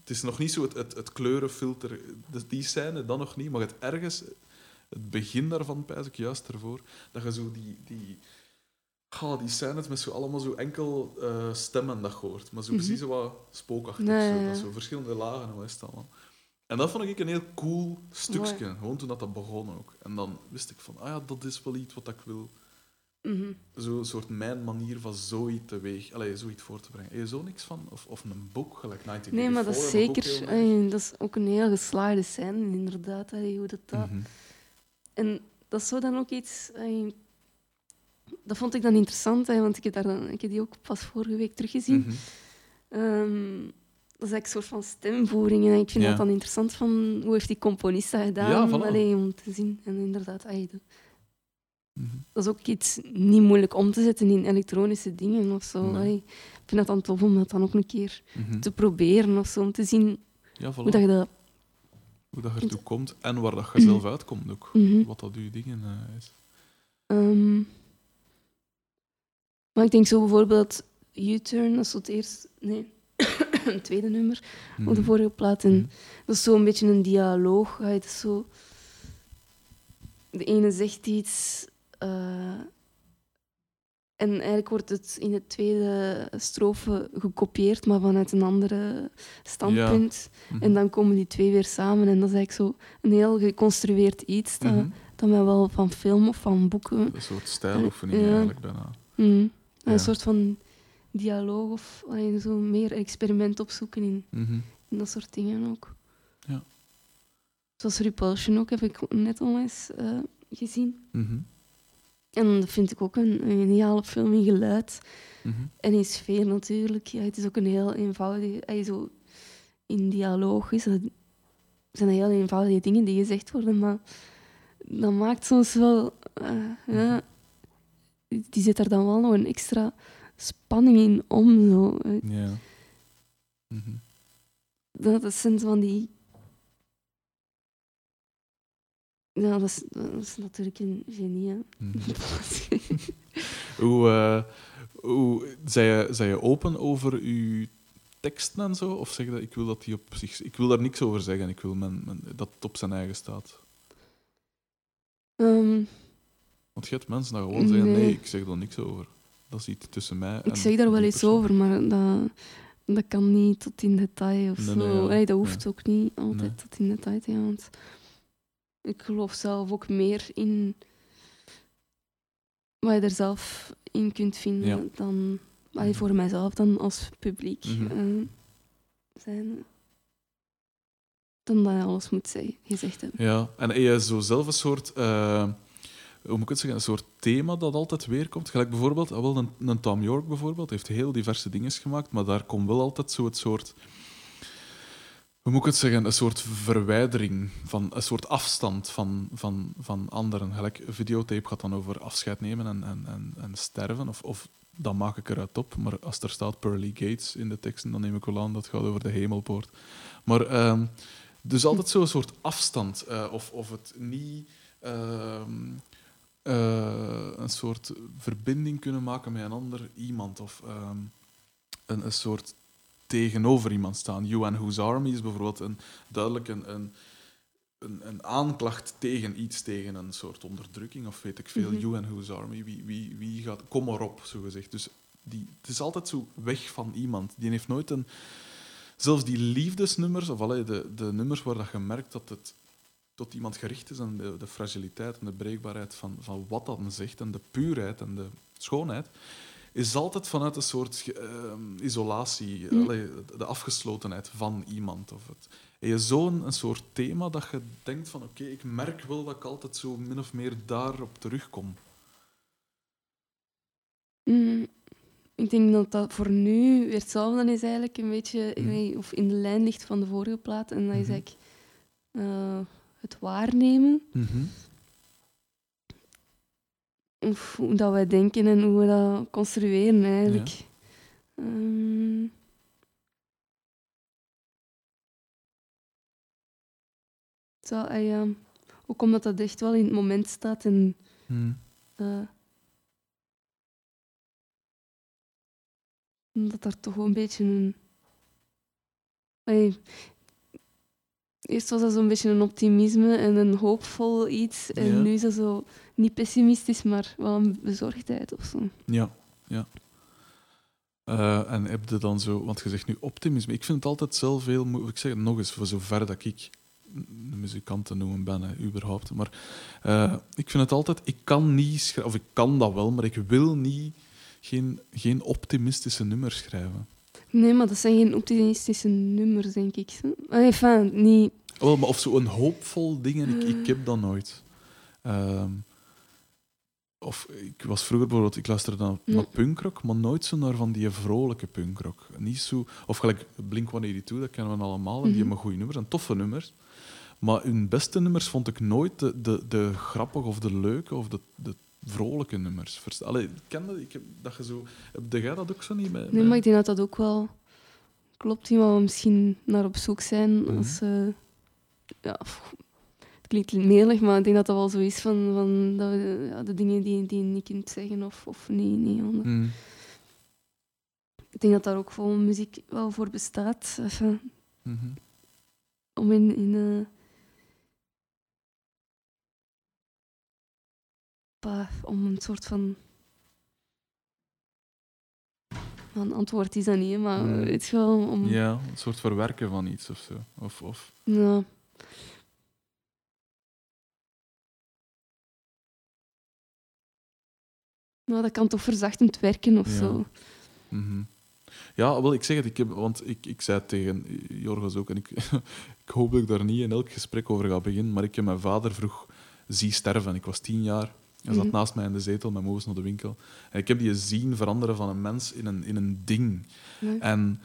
het is nog niet zo het, het, het kleurenfilter, die scène dan nog niet, maar het ergens, het begin daarvan, pijs ik juist ervoor, dat je zo die, die, ga, die scènes met zo allemaal zo enkel eh, stemmen dat hoort, maar zo
Mhm.
precies wat spookachtig, zo,
ja,
dat zo verschillende lagen, hoe is het allemaal. En dat vond ik een heel cool stukje,
Mooi.
gewoon toen dat, dat begon ook. En dan wist ik van, ah ja, dat is wel iets wat ik wil
Mhm.
zo'n soort mijn manier van zoiets teweeg, allee, zoiets voor te brengen. Heb je zo niks van? Of, of een boek, gelijk 1984?
Nee, maar dat is zeker... dat is ook een heel geslaagde scène, inderdaad. allee, hoe dat, dat...
Mhm.
En dat is zo dan ook iets... allee, dat vond ik dan interessant, hè, want ik heb, daar dan, ik heb die ook pas vorige week teruggezien.
Mhm.
Ehm, dat is eigenlijk een soort van stemvoering. En ik vind
Ja.
dat dan interessant van hoe heeft die componist dat gedaan
Ja, voilà.
allee, om te zien. En inderdaad, dat,
Mhm.
dat is ook iets niet moeilijk om te zetten in elektronische dingen of zo.
Nee.
Ik vind dat dan tof om dat dan ook een keer
Mhm.
te proberen of zo, om te zien
Ja, voilà.
hoe dat je dat...
Hoe dat ertoe komt en waar dat je zelf uitkomt ook.
Mhm.
Wat dat je dingen eh, is.
Ehm, maar ik denk zo bijvoorbeeld U-Turn, dat is het eerste... Nee, een tweede nummer op de
Mhm.
vorige plaat. En
Mhm.
Dat is zo een beetje een dialoog. Het is zo... De ene zegt iets... eh, en eigenlijk wordt het in de tweede strofe gekopieerd, maar vanuit een andere standpunt.
Mhm.
En dan komen die twee weer samen. En dat is eigenlijk zo een heel geconstrueerd iets dat,
Mhm.
dat mij wel van film of van boeken...
Een soort stijloefening
Ja.
eigenlijk bijna.
Mm,
Ja.
Een soort van dialoog of allee, zo meer experiment opzoeken in,
Mhm.
en dat soort dingen ook.
Ja.
Zoals Repulsion ook, heb ik net onlangs eh, gezien.
Mhm.
En dat vind ik ook een, een geniale film in geluid.
Mhm.
En in sfeer natuurlijk. Ja, het is ook een heel eenvoudige... eh, zo in dialoog is dat, zijn heel eenvoudige dingen die gezegd worden, maar dat maakt soms wel... eh, ja, die zit er dan wel nog een extra spanning in om. Zo. Eh,
Ja. Mhm.
Dat, dat zijn van die... Ja, dat is, dat is natuurlijk een genie. hè.
Mhm. Hoe, eh, hoe zijn, je, zijn je open over je teksten en zo? Of zeg je dat ik wil dat die op zich. Ik wil daar niks over zeggen, ik wil men, men- dat het op zijn eigen staat.
Ehm,
Want je hebt mensen die gewoon zeggen:
Nee.
nee, ik zeg daar niks over. Dat is iets tussen mij en.
ik zeg daar wel iets over, maar dat, dat kan niet tot in detail of
Nee,
zo.
nee, ja.
Dat hoeft ook niet altijd tot in detail te gaan. Ik geloof zelf ook meer in wat je er zelf in kunt vinden
Ja.
dan allee,
Mhm.
voor mijzelf dan als publiek. Eh, zijn dan dat je alles moet zeggen, gezegd hebben.
Ja, en heb je zo zelf een soort, eh, hoe moet ik het zeggen, een soort thema dat altijd weerkomt? Gelijk bijvoorbeeld, ah, wel een, een Tom York bijvoorbeeld, heeft heel diverse dingen gemaakt, maar daar komt wel altijd zo het soort, hoe moet ik het zeggen, een soort verwijdering, van, een soort afstand van, van, van anderen. Gelijk, videotape gaat dan over afscheid nemen en, en, en, en sterven, of, of dan maak ik eruit op. Maar als er staat Pearly Gates in de teksten, dan neem ik wel aan dat gaat over de hemelpoort. Maar ehm, dus altijd zo'n soort afstand, eh, of, of het niet ehm, eh, een soort verbinding kunnen maken met een ander iemand, of ehm, een, een soort tegenover iemand staan. You and Whose Army is bijvoorbeeld een, duidelijk een, een, een, een aanklacht tegen iets, tegen een soort onderdrukking of weet ik veel. You and Whose Army, wie, wie, wie gaat... Kom maar op, zo gezegd. Dus die, het is altijd zo weg van iemand. Die heeft nooit een... Zelfs die liefdesnummers, of allee, de, de nummers waar dat je merkt dat het tot iemand gericht is en de, de fragiliteit en de breekbaarheid van, van wat dat zegt en de puurheid en de schoonheid, is altijd vanuit een soort ehm, isolatie,
Mm.
allee, de afgeslotenheid van iemand. Of het. En je zo'n een soort thema dat je denkt van oké, ik merk wel dat ik altijd zo min of meer daarop terugkom.
Mm, ik denk dat dat voor nu weer hetzelfde is eigenlijk een beetje,
Mhm.
nee, of in de lijn ligt van de vorige plaat. En dat is
Mhm.
eigenlijk eh, het waarnemen. Of hoe dat wij denken en hoe we dat construeren eigenlijk. Ehm, zo, ah ja. Ook omdat dat echt wel in het moment staat en
Hm.
eh, omdat er toch wel een beetje een. Allee, eerst was dat zo'n beetje een optimisme en een hoopvol iets. En
Ja.
nu is dat zo niet pessimistisch, maar wel een bezorgdheid of zo.
Ja, ja. Eh, en heb je dan zo, want je zegt nu optimisme. Ik vind het altijd zelf heel moeilijk. Ik zeg het nog eens, voor zover dat ik een muzikant te noemen ben, hè, überhaupt. Maar eh, ik vind het altijd, ik kan niet schrijven, of ik kan dat wel, maar ik wil niet, geen, geen optimistische nummers schrijven.
Nee, maar dat zijn geen optimistische nummers, denk ik. Enfin, niet...
Wel, maar of zo'n hoopvol ding, en ik, ik heb dat nooit. Ehm, of ik was vroeger bijvoorbeeld, ik luisterde dan naar punkrock, maar nooit zo naar van die vrolijke punkrock. Niet zo, of gelijk Blink-182, dat kennen we allemaal, en die
Mhm.
hebben goede nummers en toffe nummers. Maar hun beste nummers vond ik nooit de, de, de grappige of de leuke of de, de vrolijke nummers. Allee, ik ken dat, ik heb dat je zo... Heb jij dat ook zo niet? Met,
Nee, maar ik denk dat dat ook wel klopt, die waar we misschien naar op zoek zijn.
Mhm.
Als, eh, ja, het klinkt melig, maar ik denk dat dat wel zo is van, van dat we, ja, de dingen die, die je niet kunt zeggen of, of niet. niet ander-
Hmm.
Ik denk dat daar ook voor muziek wel voor bestaat.
Mhm.
om in, in eh, om een soort van een antwoord is dat niet, maar
Mm.
weet je wel, om
Ja, een soort verwerken van iets of zo. Of, of,
ja. Nou, dat kan toch verzachtend werken of
Ja.
zo.
Mhm. Ja, wel, ik zeg het, ik heb, want ik, ik zei tegen Jorgos ook, en ik, ik hoop dat ik daar niet in elk gesprek over ga beginnen, maar ik heb mijn vader vroeg zie sterven. Ik was tien jaar. Hij zat
Mhm.
naast mij in de zetel, mijn moeder naar de winkel. En ik heb die zien veranderen van een mens in een, in een ding. En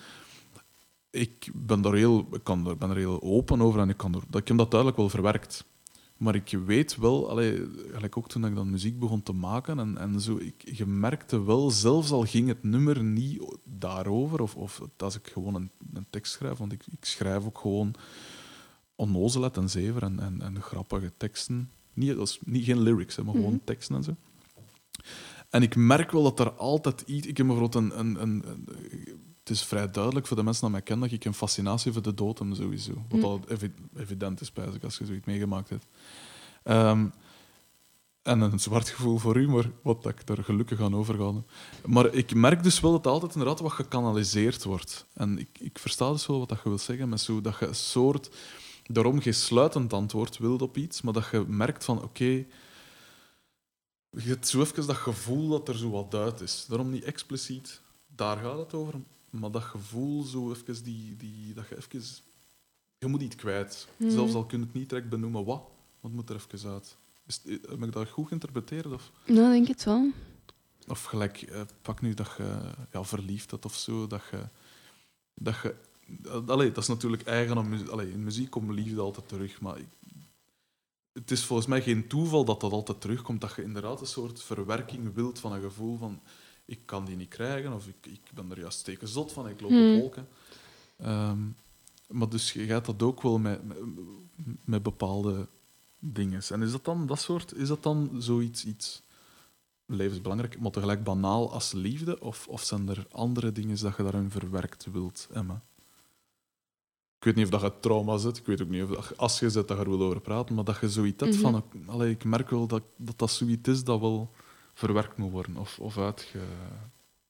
ik ben daar heel, ik kan er, ben er heel open over en ik, kan er, ik heb dat duidelijk wel verwerkt. Maar ik weet wel, allee, gelijk ook toen ik dan muziek begon te maken, en, en zo, ik, je merkte wel, zelfs al ging het nummer niet daarover, of, of als ik gewoon een, een tekst schrijf, want ik, ik schrijf ook gewoon onnozelheid en zever en, en, en grappige teksten. Niet, is niet, geen lyrics, hè, maar gewoon
Mhm.
teksten en zo. En ik merk wel dat er altijd iets... Ik heb bijvoorbeeld een, een, een, een- Het is vrij duidelijk voor de mensen die mij kennen dat ik een fascinatie voor de dood heb, sowieso. Wat
Mm.
al evi- evident is, bij als je zoiets meegemaakt hebt. Ehm, en een zwart gevoel voor u, maar wat dat ik er gelukkig aan overga. Maar ik merk dus wel dat het altijd inderdaad wat gekanaliseerd wordt. En ik, ik versta dus wel wat dat je wilt zeggen, met zo dat je een soort... Daarom geen sluitend antwoord wilt op iets, maar dat je merkt van, oké... je hebt zo even dat gevoel dat er zo wat uit is. Daarom niet expliciet, daar gaat het over. maar dat gevoel, zo even die, die, dat je even... Je moet iets kwijt.
Mhm.
Zelfs al kun je het niet direct benoemen, wat? Wat moet er even uit? Is, heb ik dat goed geïnterpreteerd? Of,
Nou, ik denk het wel.
of gelijk, eh, pak nu dat je ja, verliefd bent of zo, dat je... Dat je eh, allee, dat is natuurlijk eigen aan muziek. Allee, in muziek komt liefde altijd terug, maar ik- het is volgens mij geen toeval dat dat altijd terugkomt, dat je inderdaad een soort verwerking wilt van een gevoel van ik kan die niet krijgen, of ik, ik ben er juist steken zot van, ik loop
Hmm.
op wolken. Ehm, maar dus je gaat dat ook wel met, met, met bepaalde dingen. En is dat dan dat soort, is dat dan zoiets iets levensbelangrijk, maar tegelijk banaal als liefde? Of, of zijn er andere dingen dat je daarin verwerkt wilt, Emma? Ik weet niet of dat je trauma zit, ik weet ook niet of dat als je zit dat je er wil over praten, maar dat je zoiets hebt
Mhm.
van, allee, ik merk wel dat, dat dat zoiets is dat wel verwerkt moet worden of, of uitge,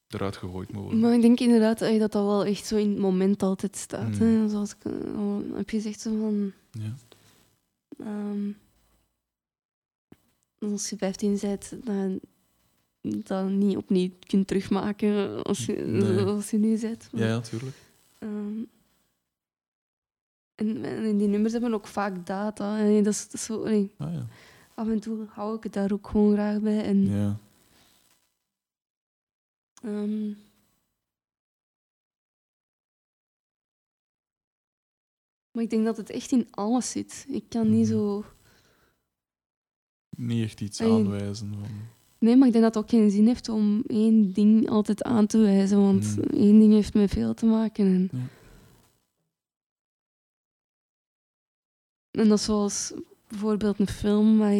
eruit gegooid moet worden.
Maar ik denk inderdaad dat dat wel echt zo in het moment altijd staat.
Mm.
Hè? Zoals ik eh, al heb gezegd, zo van...
Ja.
Ehm, als je 15 bent, dan dat niet opnieuw kunt terugmaken als je,
Nee.
zoals je nu bent.
Ja, ja, tuurlijk.
Ehm, en, en die nummers hebben ook vaak data. En dat is, dat is zo,
Ah, ja.
af en toe hou ik het daar ook gewoon graag bij. En,
ja.
ehm, maar ik denk dat het echt in alles zit. Ik kan niet
Mhm.
zo...
Niet echt iets aanwijzen. Van,
Nee, maar ik denk dat het ook geen zin heeft om één ding altijd aan te wijzen. Want
Mm.
één ding heeft met veel te maken. En,
Ja.
en dat is zoals bijvoorbeeld een film, maar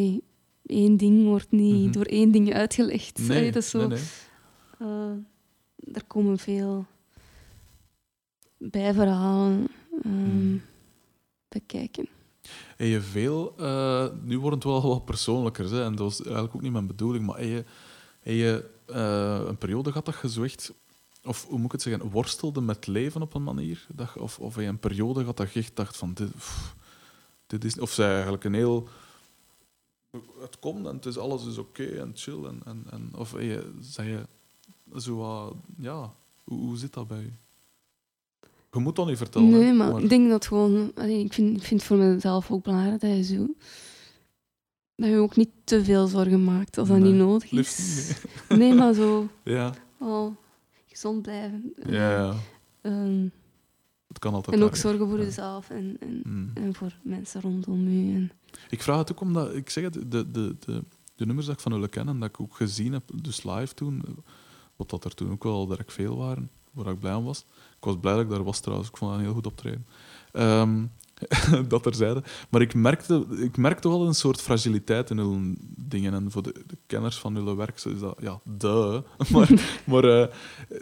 één ding wordt niet
Mhm.
door één ding uitgelegd.
nee,
Allee, dat is zo,
nee,
eh, er komen veel bijverhalen ehm,
Mm.
Bij kijken.
Heb je veel, eh, nu wordt het wel wat persoonlijker, hè, en dat was eigenlijk ook niet mijn bedoeling, maar heb je, je eh, een periode gehad dat je of hoe moet ik het zeggen, worstelde met leven op een manier? Dat of, of heb je een periode gehad dat je dacht van, dit, dit is... Of zij eigenlijk een heel... Het komt en het is, alles is oké en chill. En, en, en, of je, zei je zo. Ja, hoe, hoe zit dat bij je? Je moet dat niet vertellen.
nee, maar ik denk dat gewoon... allee, ik, vind, vind het voor mezelf ook belangrijk dat je zo... Dat je ook niet te veel zorgen maakt als dat
Nee,
niet nodig is.
niet,
Nee, maar zo...
Ja,
Oh, gezond blijven.
Ja, ja.
ehm,
Het kan altijd
en ook
erger.
zorgen voor
Ja.
jezelf en, en,
Mm.
en voor mensen rondom je. En,
Ik vraag het ook omdat, ik zeg het, de, de, de, de nummers dat ik van jullie ken en dat ik ook gezien heb, dus live toen, wat dat er toen ook wel direct veel waren, waar ik blij aan was. Ik was blij dat ik daar was trouwens, ik vond dat een heel goed optreden. Ehm, dat er zeiden. Maar ik merkte, ik merkte wel een soort fragiliteit in hun dingen. En voor de, de kenners van jullie werk is dat, ja, de. Maar, maar eh,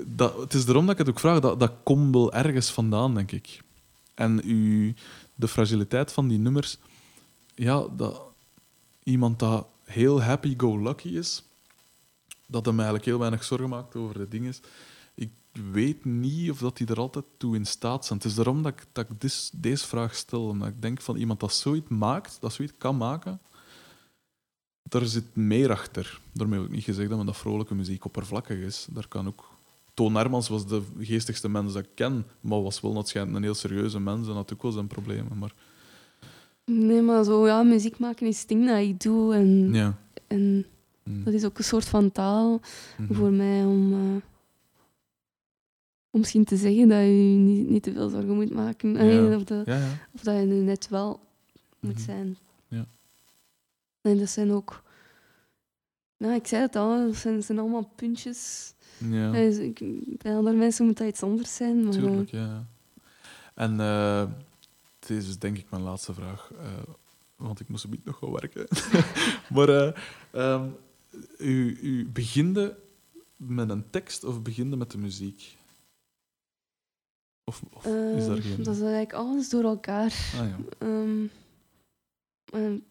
dat, het is daarom dat ik het ook vraag, dat, dat komt wel ergens vandaan, denk ik. En u, de fragiliteit van die nummers, ja, dat iemand dat heel happy-go-lucky is, dat hem eigenlijk heel weinig zorgen maakt over de dingen. Ik weet niet of dat die er altijd toe in staat zijn. Het is daarom dat ik, dat ik dis- deze vraag stel. Omdat ik denk van iemand dat zoiets maakt, dat zoiets kan maken, daar zit meer achter. Daarmee heb ik niet gezegd dat dat vrolijke muziek oppervlakkig is. Daar kan ook... Toon Hermans was de geestigste mens dat ik ken, maar was wel, een heel serieuze mens en had ook wel zijn problemen. Maar
nee, maar zo, ja, muziek maken is het ding dat ik doe. En,
ja.
en
Mm.
dat is ook een soort van taal
Mhm.
voor mij om, eh, om misschien te zeggen dat je niet, niet te veel zorgen moet maken. Of, dat, of dat je nu net wel moet
Mhm.
zijn.
Ja.
En dat zijn ook... Ja, ik zei het al, dat zijn, allemaal puntjes.
ja.
Ja. ik, bij andere mensen moet dat iets anders zijn. Maar,
Tuurlijk, ja. En eh dit is dus denk ik mijn laatste vraag, eh, want ik moest een beetje nog gaan werken. maar eh, ehm, u, u beginde met een tekst of beginde met de muziek? Of, of
eh,
is daar geen...
Dat is eigenlijk alles door elkaar.
Ah ja.
Ehm, en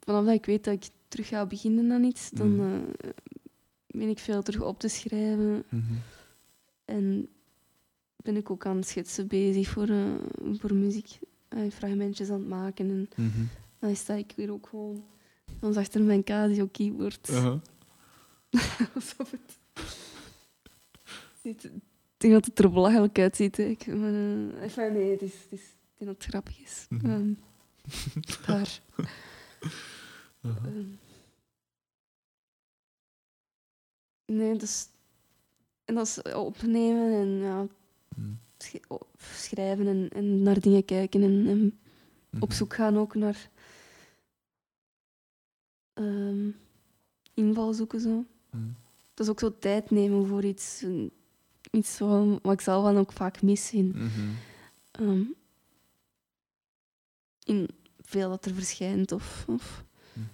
vanaf dat ik weet dat ik terug ga beginnen aan iets, dan
Mhm.
eh, ben ik veel terug op te schrijven.
Mhm.
En ben ik ook aan het schetsen bezig voor, eh, voor muziek. Uh, fragmentjes aan het maken. En
Mhm.
dan sta ik weer ook gewoon soms achter mijn Casio-keyboard.
Uh-huh.
Alsof het niet denk dat het er belachelijk uitziet. Ik, eh, enfin, nee, het is, het is, ik denk dat het grappig is.
Mhm.
Ehm, daar.
Uh-huh.
Ehm. nee, dus... En dat is opnemen en ja,
Mm.
sch- o- schrijven en, en naar dingen kijken en, en op
Mhm.
zoek gaan ook naar ehm, invalshoeken zo.
Mm.
Dat is ook zo tijd nemen voor iets, iets wat, wat ik zelf dan ook vaak mis in,
Mhm.
ehm, in veel dat er verschijnt. Of, of.
Mhm.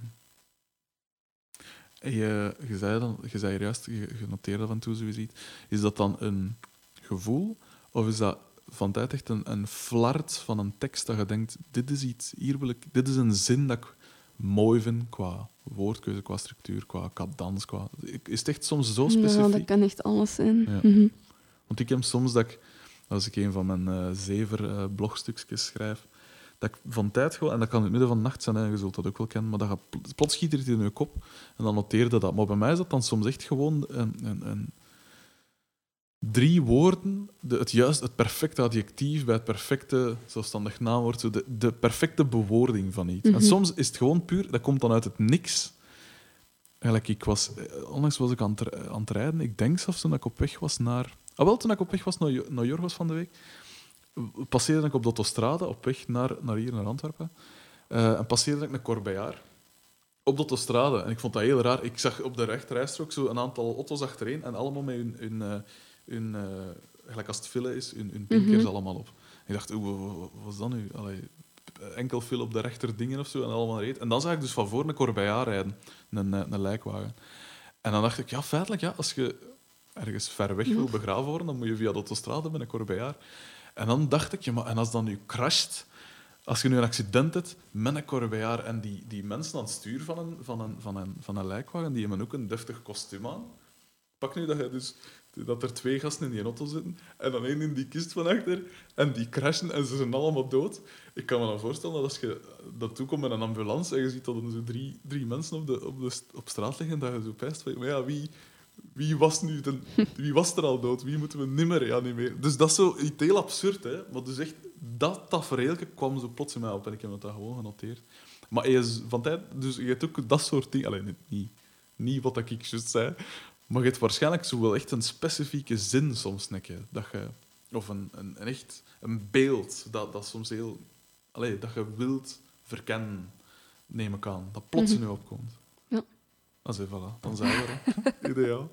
Je, je, zei dan, je zei juist, je, je noteerde en toe zoiets. iets. Is dat dan een gevoel? Of is dat van tijd echt een, een flart van een tekst dat je denkt, dit is iets, hier wil ik, dit is een zin dat ik mooi vind qua woordkeuze, qua structuur, qua cadans, qua... Is het echt soms zo
Ja,
specifiek?
dat kan echt alles zijn.
Ja.
Mhm.
Want ik heb soms dat ik, als ik een van mijn eh zever eh, blogstukjes schrijf, dat ik van tijd gewoon, en dat kan in het midden van de nacht zijn, hè, je zult dat ook wel kennen, maar dat gaat, pl- plots schiet er iets in je kop en dan noteerde dat. Maar bij mij is dat dan soms echt gewoon een, een, een drie woorden, de, het, juist, het perfecte adjectief bij het perfecte zelfstandig naamwoord, zo de, de perfecte bewoording van iets.
Mhm.
En soms is het gewoon puur, dat komt dan uit het niks. Eigenlijk, ik was, eh, onlangs was ik aan het, aan het rijden. Ik denk zelfs toen ik op weg was naar... Ah, wel, toen ik op weg was naar, naar Jorgos van de week, passeerde ik op de autostrade op weg naar, naar hier, naar Antwerpen. Eh, en passeerde ik een Corbeillard op de autostrade. En ik vond dat heel raar. Ik zag op de rechterrijstrook zo een aantal auto's achtereen en allemaal met hun... hun, eh, hun eh, gelijk als het file is, hun, hun pinkers
Mhm.
allemaal op. Ik dacht, wat is dat nu? Allee, enkel file op de rechter dingen of zo en allemaal reed. En dan zag ik dus van voor een Corbeillard rijden, een, een lijkwagen. En dan dacht ik, ja, feitelijk, ja, als je ergens ver weg wil begraven worden, dan moet je via de autostrade met een Corbeillard. En dan dacht ik, ja, maar en als dat nu crasht, als je nu een accident hebt met een Corbeillard en die, die mensen aan het stuur van een, van, een, van, een, van een lijkwagen, die hebben ook een deftig kostuum aan. Pak nu dat, je dus, dat er twee gasten in die auto zitten en dan één in die kist van achter en die crashen en ze zijn allemaal dood. Ik kan me dan voorstellen dat als je dat toekomt met een ambulance en je ziet dat er zo drie, drie mensen op, de, op, de, op straat liggen, dat je zo pijst van, maar ja, wie, wie, was nu de, wie was er al dood? Wie moeten we nimmer reanimeren? Dus dat is zo iets heel absurd, hè. Maar dus echt, dat tafereeltje kwam zo plots in mij op en ik heb het daar gewoon genoteerd. Maar je is van tijd, dus je hebt ook dat soort dingen. Alleen niet, niet, wat ik juist zei, maar je hebt waarschijnlijk zo wel echt een specifieke zin soms, nekke, dat je, of een, een, een echt een beeld dat, dat soms heel, allee, dat je wilt verkennen, neem ik aan, dat plots in je opkomt. Dan zei voilà, dan zijn we er. Ideaal.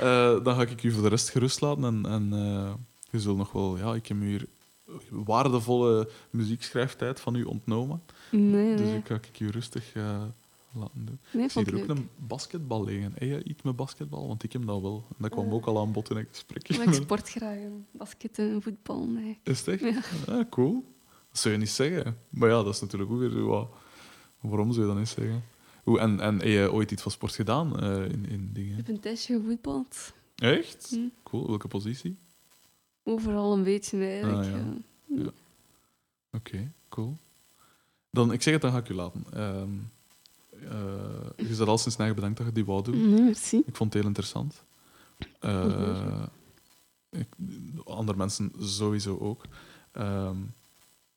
Eh, dan ga ik u voor de rest gerust laten en, en eh, je zult nog wel, ja, ik heb hier waardevolle muziekschrijftijd van u ontnomen.
Nee,
Dus ik ga ik u rustig eh, laten doen.
nee
Ik zie er ook
leuk.
een basketbal liggen. Heb je iets met basketbal? Want ik heb dat wel. En dat kwam
Eh.
ook al aan bod in het gesprek.
Maar ik sport graag. Basket en voetbal, nee.
Is het echt?
Ja.
Ah, cool. Dat zou je niet zeggen. Maar ja, dat is natuurlijk ook weer zo wat... Waarom zou je dat niet zeggen? Hoe, en, en heb je ooit iets van sport gedaan eh, in, in
Ik
dingen?
heb een tijdje gevoetbald.
Echt?
Hm.
Cool. Welke positie?
Overal een beetje eigenlijk.
Ah, ja.
ja.
Oké, cool. Dan, ik zeg het, dan ga ik u laten. Ehm eh, je zat al sinds eigen bedankt dat je die wou doen.
Nee, merci.
Ik vond het heel interessant. Eh, ik, andere mensen sowieso ook. Ehm,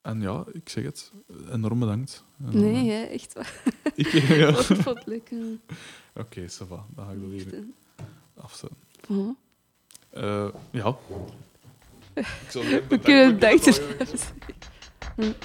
en ja, ik zeg het, enorm bedankt. En dan,
Nee, hè, echt waar.
Ik, ja.
Ik vond het leuk.
Oké, ça va. Dan ga ik dat
hè.
afzetten.
Voilà.
Eh, ja. Ik zal even
We kunnen
bedanken.